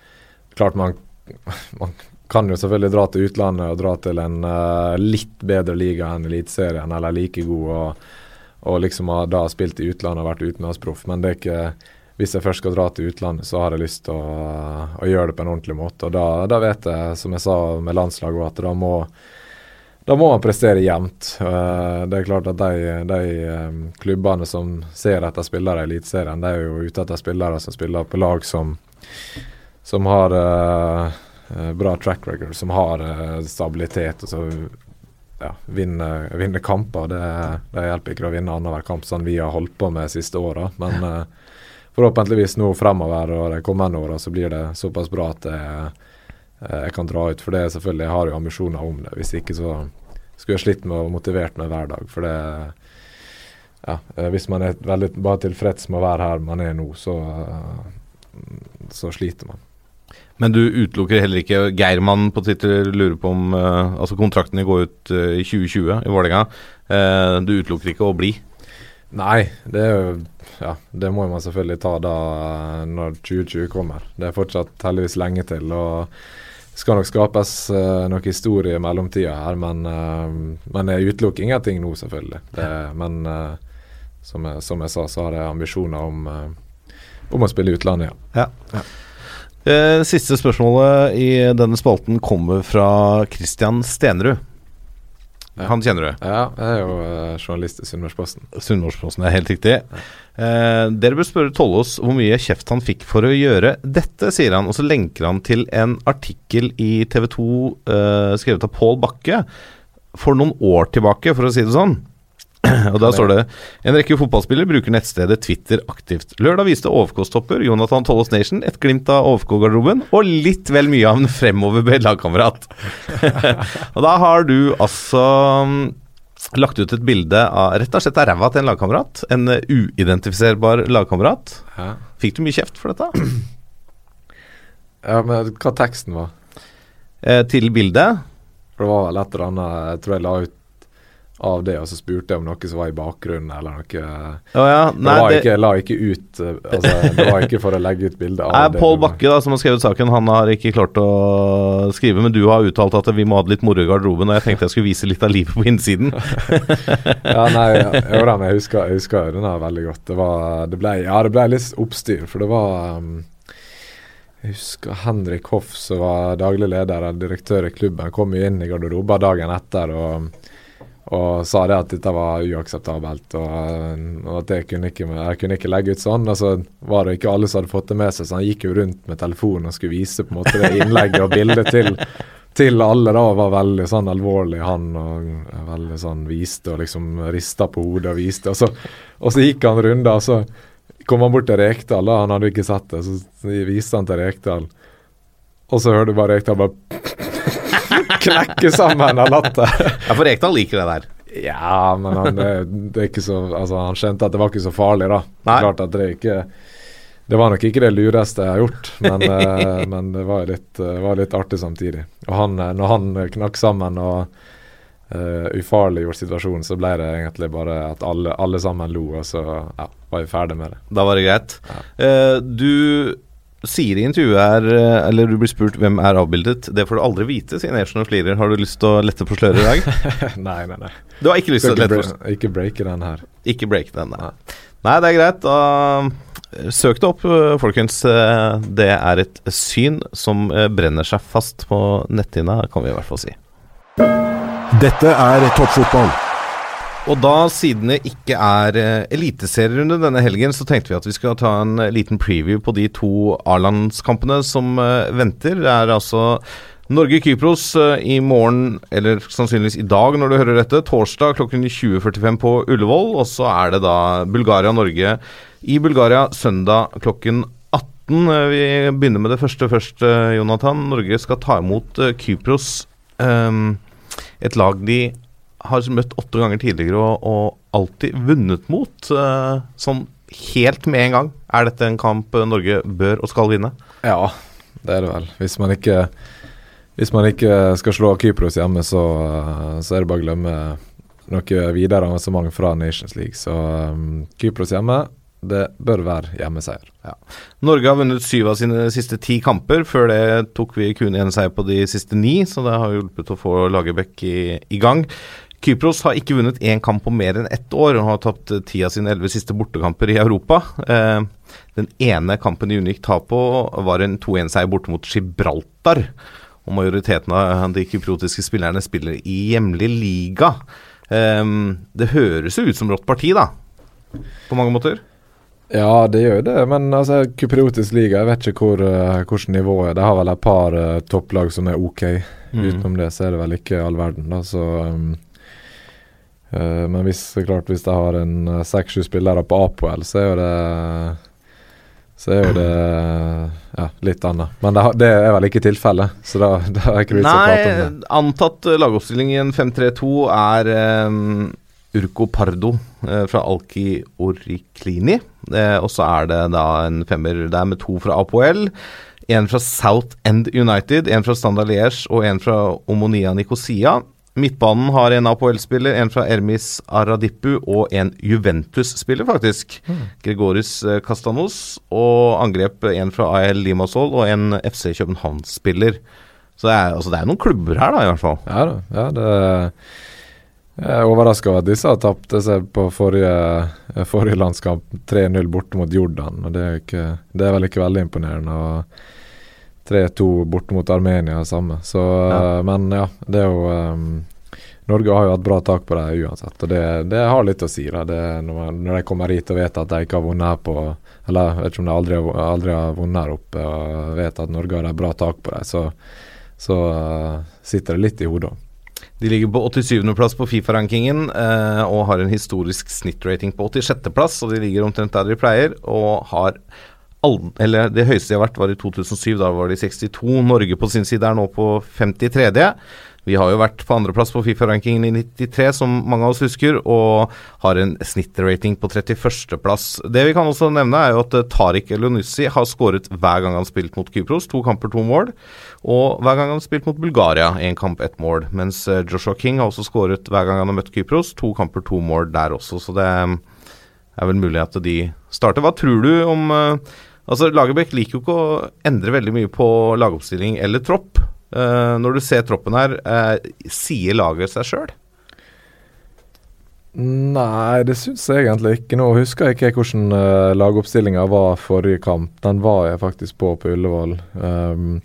Klart man, man kan jo selvfølgelig dra til utlandet og dra til en uh, litt bedre liga enn Eliteserien, eller like god, og, og liksom har da spilt i utlandet og vært utenlandsproff. Men det er ikke hvis jeg først skal dra til utlandet, så har jeg lyst til å, å gjøre det på en ordentlig måte. Og da, da vet jeg, som jeg sa med landslaget, at da må, da må man prestere jevnt. Eh, det er klart at de, de eh, klubbene som ser etter spillere i Eliteserien, de er jo ute etter spillere som spiller på lag som, som har eh, bra track record, som har stabilitet. og så vinne, vinne kamper. Det, det hjelper ikke å vinne annenhver kamp sånn vi har holdt på med de siste åra. Men eh, forhåpentligvis nå fremover og de kommende åra så blir det såpass bra at jeg, eh, jeg kan dra ut. For det er selvfølgelig, jeg har jo ambisjoner om det. Hvis ikke så skulle jeg slitt med og motivert meg hver dag. For det ja, eh, Hvis man er veldig bare tilfreds med å være her man er nå, så, eh, så sliter man. Men du utelukker heller ikke Geirmann på Twitter lurer på om uh, Altså kontraktene går ut uh, i 2020 i Vålerenga. Uh, du utelukker ikke å bli? Nei, det er jo Ja, det må man selvfølgelig ta da når 2020 kommer. Det er fortsatt heldigvis lenge til. og det skal nok skapes uh, noe historie i mellomtida her, men, uh, men jeg utelukker ingenting nå, selvfølgelig. Det, men som, jeg, som jeg sa, så har jeg ambisjoner om, om å spille i utlandet, ja. Eh, siste spørsmålet i denne spalten kommer fra Christian Stenerud. Han kjenner du? Ja, jeg er jo eh, journalist i Sunnmørsposten. Sunnmørsposten er helt riktig. Eh, dere bør spørre Tollås hvor mye kjeft han fikk for å gjøre dette, sier han. Og så lenker han til en artikkel i TV 2 eh, skrevet av Pål Bakke for noen år tilbake, for å si det sånn. Og da står det En rekke fotballspillere bruker nettstedet Twitter aktivt. Lørdag viste OFK-stopper Jonathan Tollos Nation et glimt av OFK-garderoben, og litt vel mye av en fremoverbøyd lagkamerat. og da har du altså mm, lagt ut et bilde av rett og slett av ræva til en lagkamerat. En uh, uidentifiserbar lagkamerat. Fikk du mye kjeft for dette? ja, men hva teksten var? Eh, til bildet? For det var vel et eller annet Jeg tror jeg la ut av det, og så spurte jeg om noe som var i bakgrunnen, eller noe Oh, ja, det var det, ikke, la ikke ut eh, Altså, det var ikke for å legge ut bilde av Nei, det. Pål Bakke, da, som har skrevet saken, han har ikke klart å skrive, men du har uttalt at vi må ha det litt moro i garderoben, og jeg tenkte jeg skulle vise litt av livet på innsiden. Ja, nei, jo da, men jeg husker, jeg husker den her veldig godt. Det var Det ble, ja, det ble litt oppstyr, for det var um, Jeg husker Henrik Hoff, som var daglig leder og direktør i klubben, kom jo inn i garderoben dagen etter og, og sa det at dette var uakseptabelt, og, og at jeg kunne, ikke, jeg kunne ikke legge ut sånn. Og så var det ikke alle som hadde fått det med seg, så han gikk jo rundt med telefonen og skulle vise på en måte det innlegget og bildet til til alle da var veldig sånn alvorlig, han, og veldig sånn viste og liksom rista på hodet og viste. Og så, og så gikk han runder, og så kom han bort til Rekdal, da, han hadde ikke sett det, så viste han til Rekdal. Og så hørte du bare Rekdal bare knekke sammen av latter. Ja, for Rekdal liker det der. Ja, men han, det, det så, altså, han skjønte at det var ikke så farlig, da. Nei. Klart at det ikke Det var nok ikke det lureste jeg har gjort, men, eh, men det var litt, eh, var litt artig samtidig. Og han, eh, når han knakk sammen og uh, ufarliggjort situasjonen, så ble det egentlig bare at alle, alle sammen lo, og så ja, var vi ferdig med det. Da var det greit. Ja. Uh, du sier i intervjuet her, eh, eller du blir spurt hvem er avbildet. Det får du aldri vite, sier Nation of flirer. Har du lyst til å lette på sløret i dag? nei, nei, nei. Du har ikke lyst til å lette på sløret? ikke breake den her. Ikke break den, nei. Nei, det er greit. Da eh, søk det opp, eh, folkens. Det er et syn som brenner seg fast på netthinna, kan vi i hvert fall si. Dette er toppfotball. Og da, siden det ikke er eh, eliteserierunde denne helgen, så tenkte vi at vi skal ta en eh, liten preview på de to A-landskampene som eh, venter. Det er altså Norge-Kypros i morgen, eller sannsynligvis i dag når du hører dette, torsdag klokken 20.45 på Ullevål. Og så er det da Bulgaria-Norge i Bulgaria søndag klokken 18. Eh, Vi begynner med det første først, Jonathan. Norge skal ta imot Kypros. et lag de har møtt åtte ganger tidligere og, og alltid vunnet mot. Uh, sånn helt med en gang. Er dette en kamp eh, Norge bør og skal vinne? Ja, det er det vel. Hvis man ikke, hvis man ikke skal slå Kypros hjemme, så, så er det bare å glemme noe videre avansement fra Nations League. Så um, Kypros hjemme, det bør være hjemmeseier. Norge har vunnet syv av sine siste ti kamper. Før det tok vi kun én seier på de siste ni, så det har hjulpet å få Lagerbäck i, i gang. Kypros har ikke vunnet én kamp på mer enn ett år, og har tapt eh, ti av sine elleve siste bortekamper i Europa. Eh, den ene kampen de unngikk tap på, var en 2-1-seier borte mot Gibraltar. Og majoriteten av de kypriotiske spillerne spiller i hjemlig liga. Eh, det høres jo ut som rått parti, da. På mange måter. Ja, det gjør det, men altså, kypriotisk liga, jeg vet ikke hvor, uh, hvordan nivået er. De har vel et par uh, topplag som er ok. Mm. Utenom det så er det vel ikke all verden, da, så um, Men hvis, klart, hvis de har en seks-sju spillere på Apoel, så er jo det så er jo det ja, litt annet. Men det, det er vel ikke tilfellet, så da, da er ikke vits å prate om det. Nei, antatt eh, lagoppstilling i en 5-3-2 er um, Urko Pardo uh, fra Alki Oriklini. Uh, og så er det da en femmer der med to fra Apoel. En fra South End United, en fra Standard Liège og en fra Omonia Nicosia. Midtbanen har en Apoel-spiller, en fra Ermis Aradipu og en Juventus-spiller, faktisk. Gregoris eh, Castanos. Og angrep en fra AL Limassol og en FC København-spiller. Så det er, altså det er noen klubber her, da, i hvert fall. Ja da. Ja, det jeg er overraska over at disse har tapt. seg på forrige, forrige landskamp 3-0 borte mot Jordan. og det er, ikke, det er vel ikke veldig imponerende. og 3-2 borte mot Armenia, samme. Så, Ja. eh, Men ja, det er jo um, Norge har jo hatt bra tak på dem uansett, og det, det har litt å si. da det, når, når de kommer hit og vet at de ikke har vunnet her på Eller jeg vet ikke om de aldri, aldri har vunnet her oppe, og vet at Norge har et bra tak på dem, så, så uh, sitter det litt i hodet. De ligger på 87.-plass på Fifa-rankingen eh, og har en historisk snittrating på 86.-plass, og de ligger omtrent der de pleier, og har eller Det høyeste de har vært, var i 2007. Da var de 62. Norge på sin side er nå på 53. Vi har jo vært på andreplass på Fifa-rankingen i 93, som mange av oss husker, og har en snittrating på 31.-plass. Det vi kan også nevne, er jo at eh, Tariq Elionussi har skåret hver gang han spilt mot Kypros. To kamper, to mål. Og hver gang han spilt mot Bulgaria, én kamp, ett mål. Mens eh, Joshua King har også skåret hver gang han har møtt Kypros. To kamper, to mål der også, så det eh, er vel mulig at de starter. Hva tror du om eh, Altså, Lagerbäck liker jo ikke å endre veldig mye på lagoppstilling eller tropp. Uh, når du ser troppen her, uh, sier laget seg sjøl? Nei, det syns jeg egentlig ikke. Nå husker jeg ikke hvordan uh, lagoppstillinga var forrige kamp. Den var jeg faktisk på på Ullevål. Um,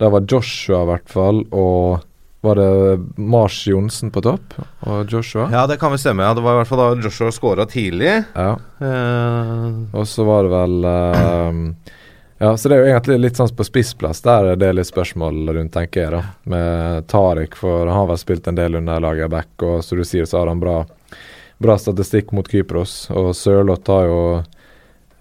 der var Joshua i hvert fall, og var det Mars Johnsen på topp? Og Joshua? Ja, det kan vel stemme. Ja. Det var i hvert fall da Joshua skåra tidlig. Ja. Uh... Og så var det vel uh, Ja, så det er jo egentlig litt sånn på spissplass. Der er det litt spørsmål rundt, tenker jeg, da. Med Tariq, for han har vel spilt en del under laget back, og som du sier, så har han bra, bra statistikk mot Kypros. Og Sørloth har jo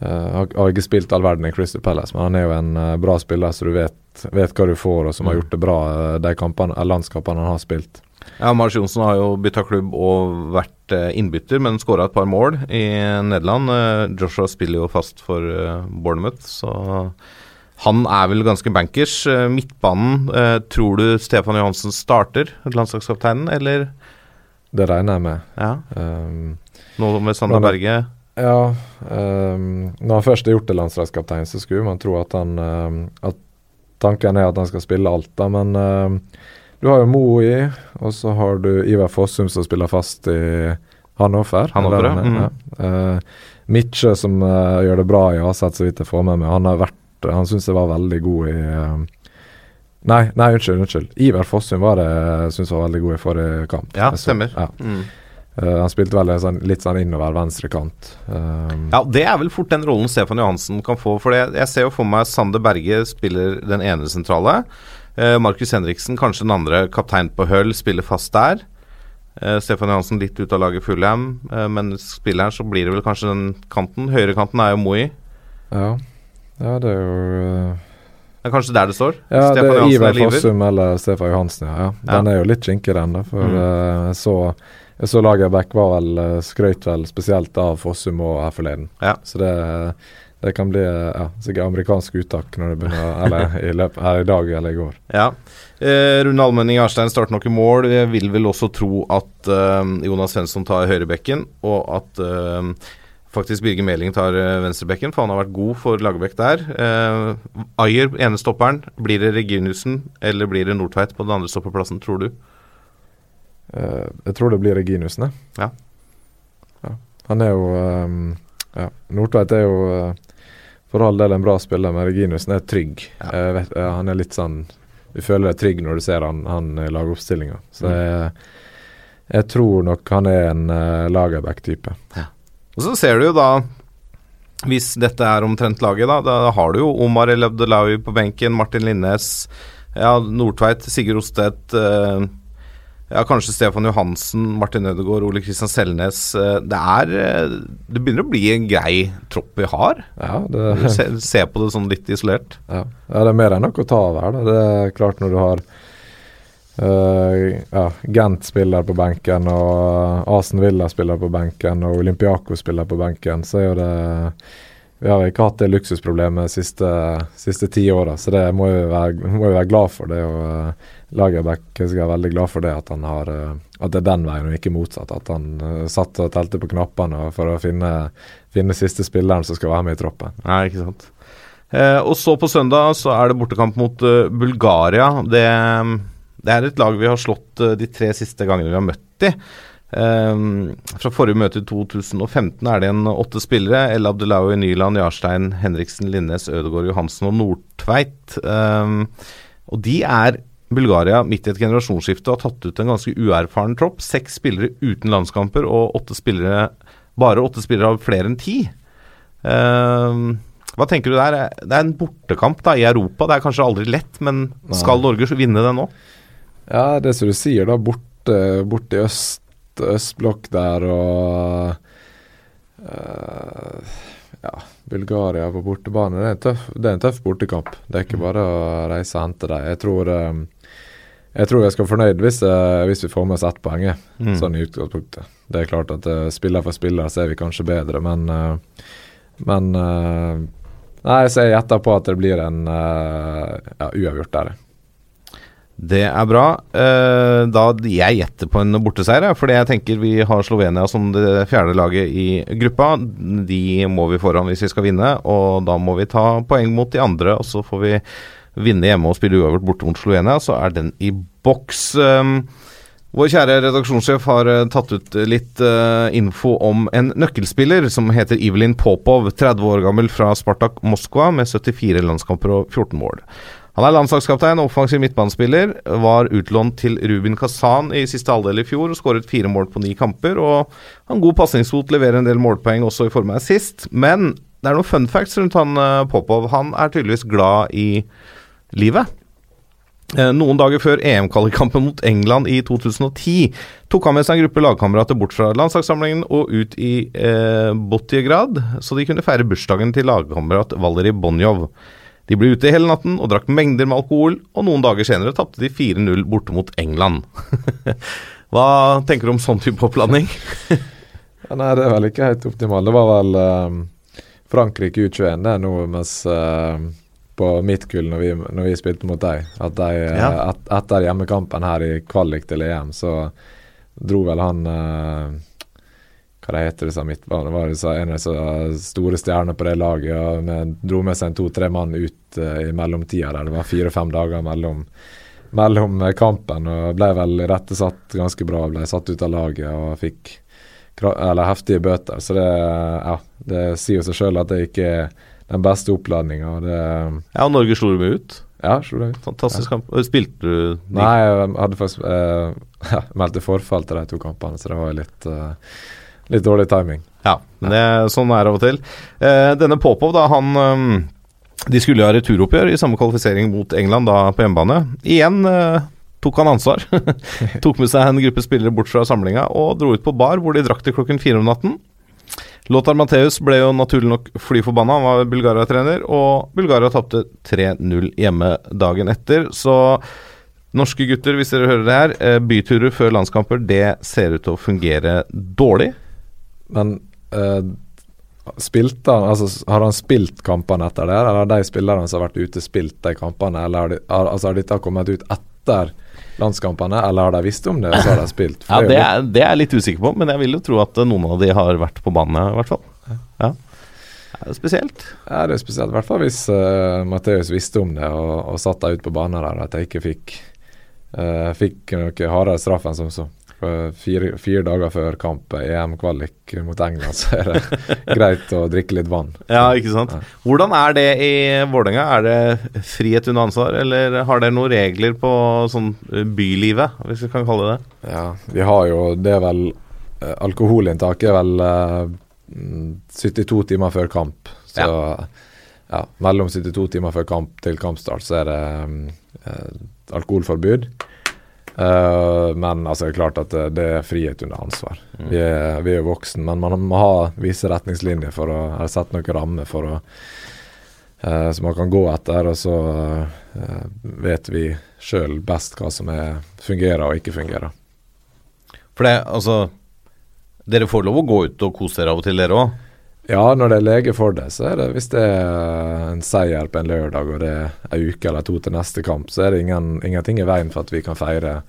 eh, har, ikke spilt all verden i Crystal Palace, men han er jo en uh, bra spiller, så du vet, vet hva du får, og som har gjort det bra uh, de kampene, landskapene han har spilt. Ja, Mars Johnsen har jo bytta klubb og vært innbytter, men skåra et par mål i Nederland. Joshua spiller jo fast for Bournemouth, så han er vel ganske bankers. Midtbanen, tror du Stefan Johansen starter, landslagskapteinen, eller? Det regner jeg med. Ja, Um, nå med Sander Berge. Ja, Um, når han først er gjort til landslagskaptein, så skulle man tro at han um, At tanken er at han skal spille alt, da, men um, du har jo Moi, og så har du Ivar Fossum som spiller fast i Hannover. Hannover, ja. Mm. ja. Uh, Mitche som uh, gjør det bra i Aset, så vidt jeg får med meg. Han har vært Han syns jeg var veldig god i Nei, nei, unnskyld. unnskyld. Ivar Fossum var det jeg syns var veldig god i forrige kamp. Ja, stemmer. Ja. Mm. Eh, han spilte vel sånn, litt sånn innover venstre kant. Um, Ja, det er vel fort den rollen Stefan Johansen kan få. For jeg ser jo for meg Sander Berge spiller den ene sentrale. Uh, Markus Henriksen kanskje den andre. Kaptein på Høll spiller fast der. Uh, Stefan Johansen litt ut av laget Fulham, eh, men spiller her så blir det vel kanskje den kanten. Høyrekanten er jo Moi. Ja. ja, det er jo Det er kanskje der det står. Ja, det er Johansen Ivar er. Fossum eller Stefan Johansen, ja. ja. Den Ja. er jo litt kinkig, den. For Mm. så, jeg så Lagerbäck var vel skrøyt vel spesielt av Fossum og her forleden. Ja. Så det, det kan bli eh, ja, sikkert amerikansk uttak når det begynner Eller i løpet her i dag eller i går. Ja. Eh, Rune Almenning Arstein starter nok i mål. Jeg vil vel også tro at eh, Jonas Svensson tar høyrebekken, og at eh, faktisk Birger Meling tar eh, venstrebekken, for han har vært god for Lagerbäck der. Eh, Ayer, ene stopperen. Blir det Reginussen eller blir det Nordtveit på den andre stopperplassen, tror du? Eh, jeg tror det blir Reginusene. Ja. Ja. Han er jo ehm, Ja, Nordtveit er jo eh, for all del en bra spiller, men Reginiussen er trygg. Ja. Jeg vet, ja, han er litt sånn Du føler deg trygg når du ser han, han i lagoppstillinga. Så Mm. jeg, jeg tror nok han er en uh, Lagerbäck-type. Og så ser du jo da hvis dette er omtrent laget, da, da har du jo Omar El Abdelawi på benken, Martin Linnes, ja, Nordtveit, Sigurd Ostedt, eh, ja, kanskje Stefan Johansen, Martin Ødegaard, Ole Kristian Selnes. Eh, det er eh, Det begynner å bli en grei tropp vi har. Ja, Du det, Se, på det sånn litt isolert. ja. ja, det er mer enn nok å ta av her. Da. Det er klart når du har Uh, ja, Gent spiller på benken, og Asen Villa spiller på benken, og Olympiaco spiller på benken, så er jo det Vi har ikke hatt det luksusproblemet de siste, siste ti åra, så det må vi være, må vi være glad for. det å... Lagerbäck skal være veldig glad for det, at har eh, At det er den veien og ikke motsatt. At han eh, satt og telte på knappene for å finne, finne siste spilleren som skal være med i troppen. Nei, ikke sant. Eh, og så på søndag så er det bortekamp mot uh, Bulgaria. Det, det er et lag vi har slått uh, de tre siste gangene vi har møtt de. Eh, fra forrige møte i 2015 er det en åtte spillere. El Abdelawi, Nyland, Jarstein, Henriksen, Linnes, Ødegaard, Johansen og Nordtveit. Eh, og de er Bulgaria midt i et generasjonsskifte har tatt ut en ganske uerfaren tropp. Seks spillere uten landskamper og åtte spillere, bare åtte spillere av flere enn ti. Uh, hva tenker du der? Det er en bortekamp da i Europa. Det er kanskje aldri lett, men skal Norge vinne det nå? Ja, det som du sier, da. Borte, borte i øst, østblokk der og uh, Ja, Bulgaria på bortebane. Det er, tøff, det er en tøff bortekamp. Det er ikke bare å reise og hente dem. Jeg tror eh, jeg tror jeg skal være fornøyd hvis, eh, hvis vi får med oss ett poeng. Mm. sånn i utgangspunktet. Det er klart at uh, spiller for spiller så er vi kanskje bedre, men uh, Men uh, Nei, så jeg gjetter på at det blir en ja, uavgjort der. Det er bra. Da Jeg gjetter på en borteseier, fordi jeg tenker vi har Slovenia som det fjerde laget i gruppa. De må vi foran hvis vi skal vinne, og da må vi ta poeng mot de andre. Og så får vi vinne hjemme og spille uavgjort borte mot Slovenia, så er den i boks. Um, vår kjære redaksjonssjef har eh, tatt ut litt eh, info om en nøkkelspiller som heter Ivelin Popov, 30 år gammel fra Spartak Moskva med 74 landskamper og 14 mål. Han er landslagskaptein, og offensiv midtbanespiller, var utlånt til Rubin Kazan i siste halvdel i fjor og skåret fire mål på ni kamper. og har en god pasningsfot, leverer en del målpoeng også i form av assist. Men det er noen fun facts rundt han eh, Popov. Han er tydeligvis glad i livet. Eh, Noen dager før EM-kvalikkampen mot England i 2010 tok han med seg en gruppe lagkamerater bort fra landslagssamlingen og ut i eh, Botjegrad, så de kunne feire bursdagen til lagkamerat Valerij Bonjov. De ble ute hele natten og drakk mengder med alkohol, og noen dager senere tapte de 4-0 borte mot England. Hva tenker du om sånn type oppladning? Ja, nei, det er vel ikke helt optimalt. Det var vel eh, Frankrike U21 det er nå, mens eh, på mitt kull, når vi, når vi spilte mot deg, at de, eh, Ja. et, etter hjemmekampen her i kvalik til EM, så dro vel han eh, Hva det heter disse midtbanene? Var det en av de store stjernene på det laget? Og med, dro med seg en to-tre mann ut eh, i mellomtida der. Det var fire-fem dager mellom mellom kampen og ble vel rettesatt ganske bra. Ble satt ut av laget og fikk eller heftige bøter. Så det, ja, det sier jo seg sjøl at det ikke er den beste oppladninga. Ja, og Norge slo dem ut. Ja, slo dem ut. Fantastisk kamp. Spilte du de- Nei, jeg hadde faktisk eh, ja, meldte forfall til de to kampene, så det var litt, eh, litt dårlig timing. Ja, men det, sånn er det av og til. Eh, denne Popov, da, han øhm, De skulle ha returoppgjør i samme kvalifisering mot England, da på hjemmebane. Igjen eh, tok han ansvar. tok med seg en gruppe spillere bort fra samlinga og dro ut på bar, hvor de drakk til klokken fire om natten. Lothar Matheus ble jo naturlig nok fly forbanna, han var Bulgaria-trener, og Bulgaria tapte 3-0 hjemme dagen etter. Så norske gutter, hvis dere hører det her, eh, byturer før landskamper, det ser ut til å fungere dårlig. Men eh, Spilte han, altså, har han spilt kampene etter det, eller har de spillerne som har vært ute, spilt de kampene? Eller har, de, altså, dette kommet ut etter landskampene, eller har de visst om det, så har de spilt? Ja, det er det er jeg litt usikker på, men jeg vil jo tro at eh, noen av de har vært på banen, i hvert fall. Ja. Det er spesielt. Ja, det er spesielt. I hvert fall hvis uh, Matheus visste om det og, og satt deg ut på banen der, at jeg ikke fikk uh, Fikk noe hardere straff enn som så. For Fire, fire dager før kamp, EM-kvalik mot England, så er det greit å drikke litt vann. Ja, ikke sant. Hvordan er det i Vålerenga? Er det frihet under ansvar, eller har dere noen regler på sånn eh, bylivet, hvis vi kan kalle det det? Ja, vi har jo Det er vel eh, Alkoholinntaket er vel eh, mm, 72 timer før kamp. Så ja. mellom 72 timer før kamp til kampstart så er det eh, alkoholforbud. Eh, men altså, det er klart at det, det er frihet under ansvar. Vi, er, vi er jo voksen, men man må ha visse retningslinjer for å Eller sette noen rammer for å uh, som man kan gå etter, og så uh, vet vi sjøl best hva som er, fungerer og ikke fungerer. For det, altså Dere får lov å gå ut og kose dere av og til, dere òg? Ja, når det er lege for det, så er det hvis det er en seier på en lørdag og det er ei uke eller to til neste kamp, så er det ingen, ingenting i veien for at vi kan feire,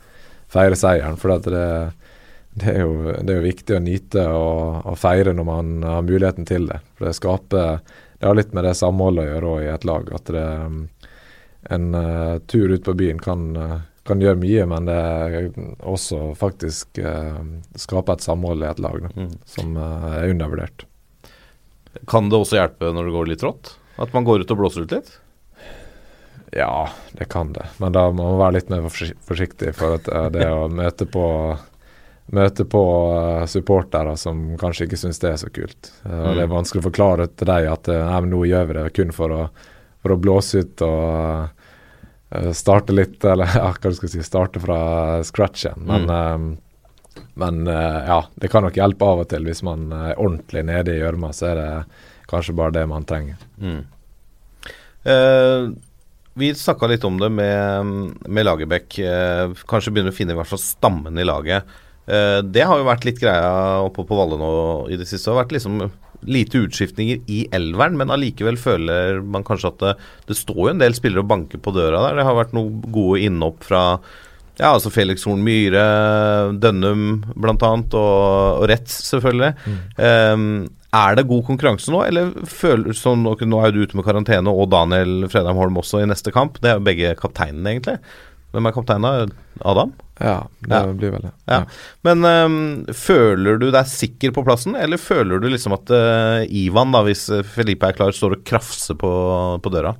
feire seieren. For det, det, er jo, det er jo viktig å nyte og, og feire når man har muligheten til det. For det skaper Det har litt med det samholdet å gjøre òg i et lag. At det, en uh, tur ut på byen kan, kan gjøre mye, men det også faktisk uh, skaper et samhold i et lag da, Mm. som uh, er undervurdert. Kan det også hjelpe når det går litt rått? At man går ut og blåser ut litt? Ja, det kan det. Men da må man være litt mer forsiktig. For at eh, det å møte på Møte på eh, supportere som kanskje ikke syns det er så kult. Eh, og Det er vanskelig å forklare til dem at nei, nå gjør vi det kun for å, for å blåse ut og starte litt Eller ja, hva skal jeg si Starte fra scratch igjen. Men, eh, men eh, ja, det kan nok hjelpe av og til. Hvis man er ordentlig nede i gjørma, så er det kanskje bare det man trenger. Mm. Eh, vi snakka litt om det med, med Lagerbäck. Eh, kanskje begynner å finne i hvert fall stammen i laget. Eh, det har jo vært litt greia oppe på Valle nå i det siste. Det har vært liksom lite utskiftninger i elveren, men allikevel føler man kanskje at det, det står jo en del spillere og banker på døra der. Det har vært noen gode innhopp fra ja, altså Felix Horn Myhre, Dønnum bl.a., og, og Retz selvfølgelig. Eh, er det god konkurranse nå, eller føler sånn, Nå er du ute med karantene, og Daniel Fredheim Holm også i neste kamp. Det er jo begge kapteinene, egentlig. Hvem er kapteinen? Adam? Ja, det Ja. blir vel det. Ja. Men um, føler du deg sikker på plassen, eller føler du liksom at uh, Ivan, da, hvis Felipe er klar, står og krafser på, på døra?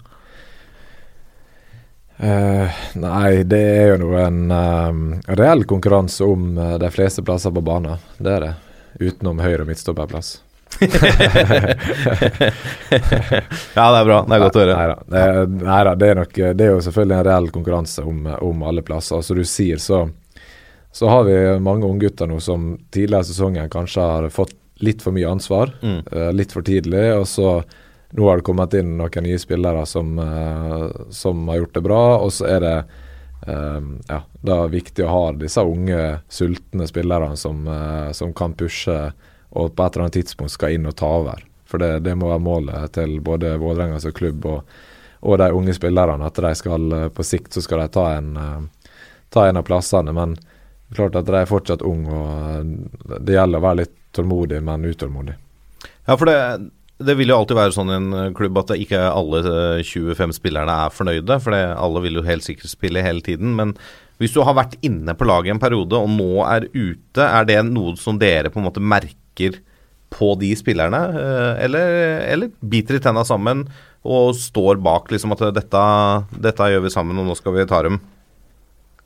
Eh, nei, det er jo en uh, reell konkurranse om uh, de fleste plasser på banen. Det er det. Utenom høyre og midtstopperplass. Ja, det er bra. Det er godt å høre. Neida, det, er- neida, det, er nok, det er jo selvfølgelig en reell konkurranse om, om alle plasser. Som du sier, så, så har vi mange unggutter nå som tidligere i sesongen kanskje har fått litt for mye ansvar. Mm. eh, litt for tidlig. Og så nå har det kommet inn noen nye spillere som, eh, som har gjort det bra. Og så er det eh, ja, da er viktig å ha disse unge, sultne spillerne som, uh, som kan pushe og på et eller annet tidspunkt skal inn og ta over. For det, det må være målet til både Vålerenga som klubb og, og de unge spillerne. At de skal på sikt så skal de ta en, uh, ta en av plassene. Men det klart at de er fortsatt unge, og det gjelder å være litt tålmodig, men utålmodig. Ja, for det, det vil jo alltid være sånn i en eh, klubb at ikke alle eh, 25 spillerne er fornøyde, for alle vil jo helt sikkert spille hele tiden. Men hvis du har vært inne på laget en periode og nå er ute, er det noe som dere på en måte merker på de spillerne? eh, Eller, eller biter de tenna sammen og står bak liksom at dette, dette gjør vi sammen, og nå skal vi ta dem?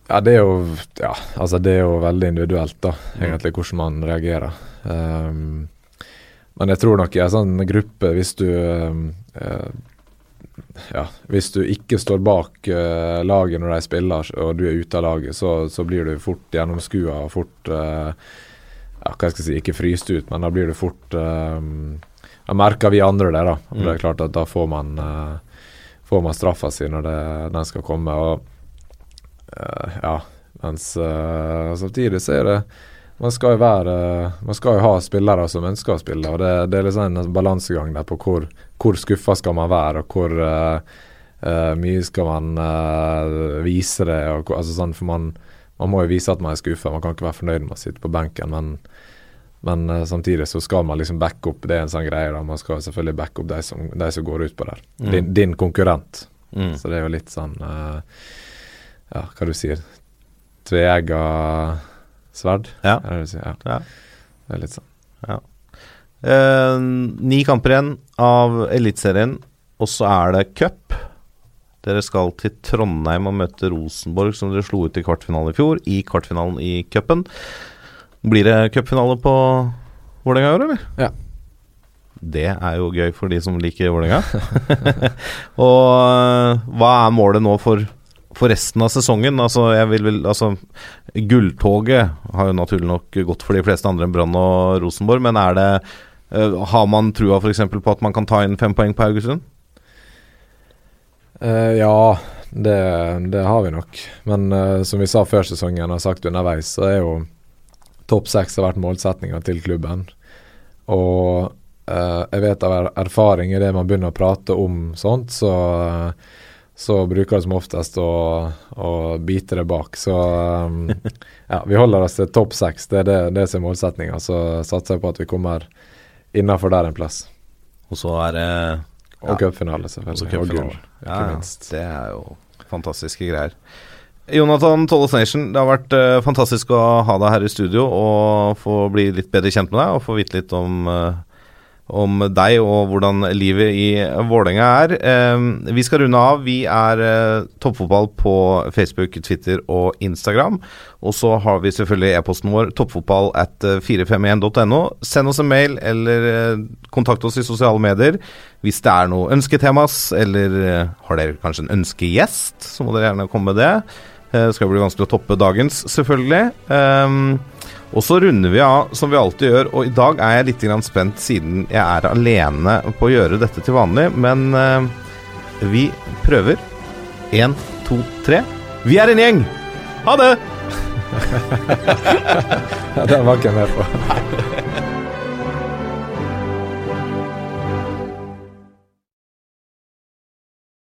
Ja, det er jo Ja, altså det er jo veldig individuelt, da, egentlig, hvordan man reagerer. Ehm, men jeg tror nok i en sånn gruppe, hvis du ehm, eh, Ja, hvis du ikke står bak eh, laget når de spiller, og du er ute av laget, så, så blir du fort gjennomskua og fort eh, Ja, hva skal jeg si, ikke fryst ut, men da blir du fort ehm, Da merker vi andre det, da. Og Det er klart at da får man Får man straffa si når det, den skal komme. og Eh, ja, mens samtidig så er det man skal jo være Man skal jo ha spillere som ønsker å spille, og det, det er liksom en balansegang der på hvor, hvor skuffa skal man være, og hvor uh, uh, mye skal man uh, vise det. Og, altså sånn, for man, man må jo vise at man er skuffa, man kan ikke være fornøyd med å sitte på benken, men, men samtidig så skal man liksom backe opp, det er en sånn greie, da. Man skal selvfølgelig backe opp de som, de som går ut på der. Din, din konkurrent. Mm. Så det er jo litt sånn Ja, hva du sier Tveegga sverd? Ja. Det? Ja. Ja. Det er litt sånn. Eh, ni kamper igjen av Eliteserien, og så er det cup. Dere skal til Trondheim og møte Rosenborg, som dere slo ut i kvartfinalen i fjor, i kvartfinalen i cupen. Blir det cupfinale på Vålerenga i år, eller? Ja. Det er jo gøy for de som liker Vålerenga. og eh, hva er målet nå for, for resten av sesongen? Altså, vil Altså, gulltoget har jo naturlig nok gått for de fleste andre enn Brann og Rosenborg, men er det eh, Har man trua f.eks. på at man kan ta inn fem poeng på Haugesund? Uh, ja, det, det har vi nok. Men uh, som vi sa før sesongen og sagt underveis, så er jo topp seks har vært målsettinga til klubben. Og uh, jeg vet av er erfaring i det man begynner å prate om sånt, så, eh, så bruker det som oftest å, å bite det bak. Så eh, ja, vi holder oss til topp seks. Det er det, det som er målsettinga. Så satser jeg på at vi kommer innafor der en plass. Og så er det Og cupfinale, selvfølgelig. Og gull, ikke ja, minst. det er jo fantastiske greier. Jonathan Tolles Nation, det har vært uh, fantastisk å ha deg her i studio og få bli litt bedre kjent med deg og få vite litt om, eh, om deg og hvordan livet i Vålerenga er. Eh, vi skal runde av. Vi er eh, toppfotball på Facebook, Twitter og Instagram. Og så har vi selvfølgelig e-posten vår toppfotball at eh, 451.no. Send oss en mail eller eh, kontakt oss i sosiale medier hvis det er noe ønsketemas, eller eh, har dere kanskje en ønskegjest, så må dere gjerne komme med det. Eh, Det skal bli vanskelig å toppe dagens, selvfølgelig. Og så runder vi av som vi alltid gjør, og i dag er jeg litt spent siden jeg er alene på å gjøre dette til vanlig, men uh, vi prøver. Én, to, tre. Vi er en gjeng! Ha det! Den var ikke jeg med på.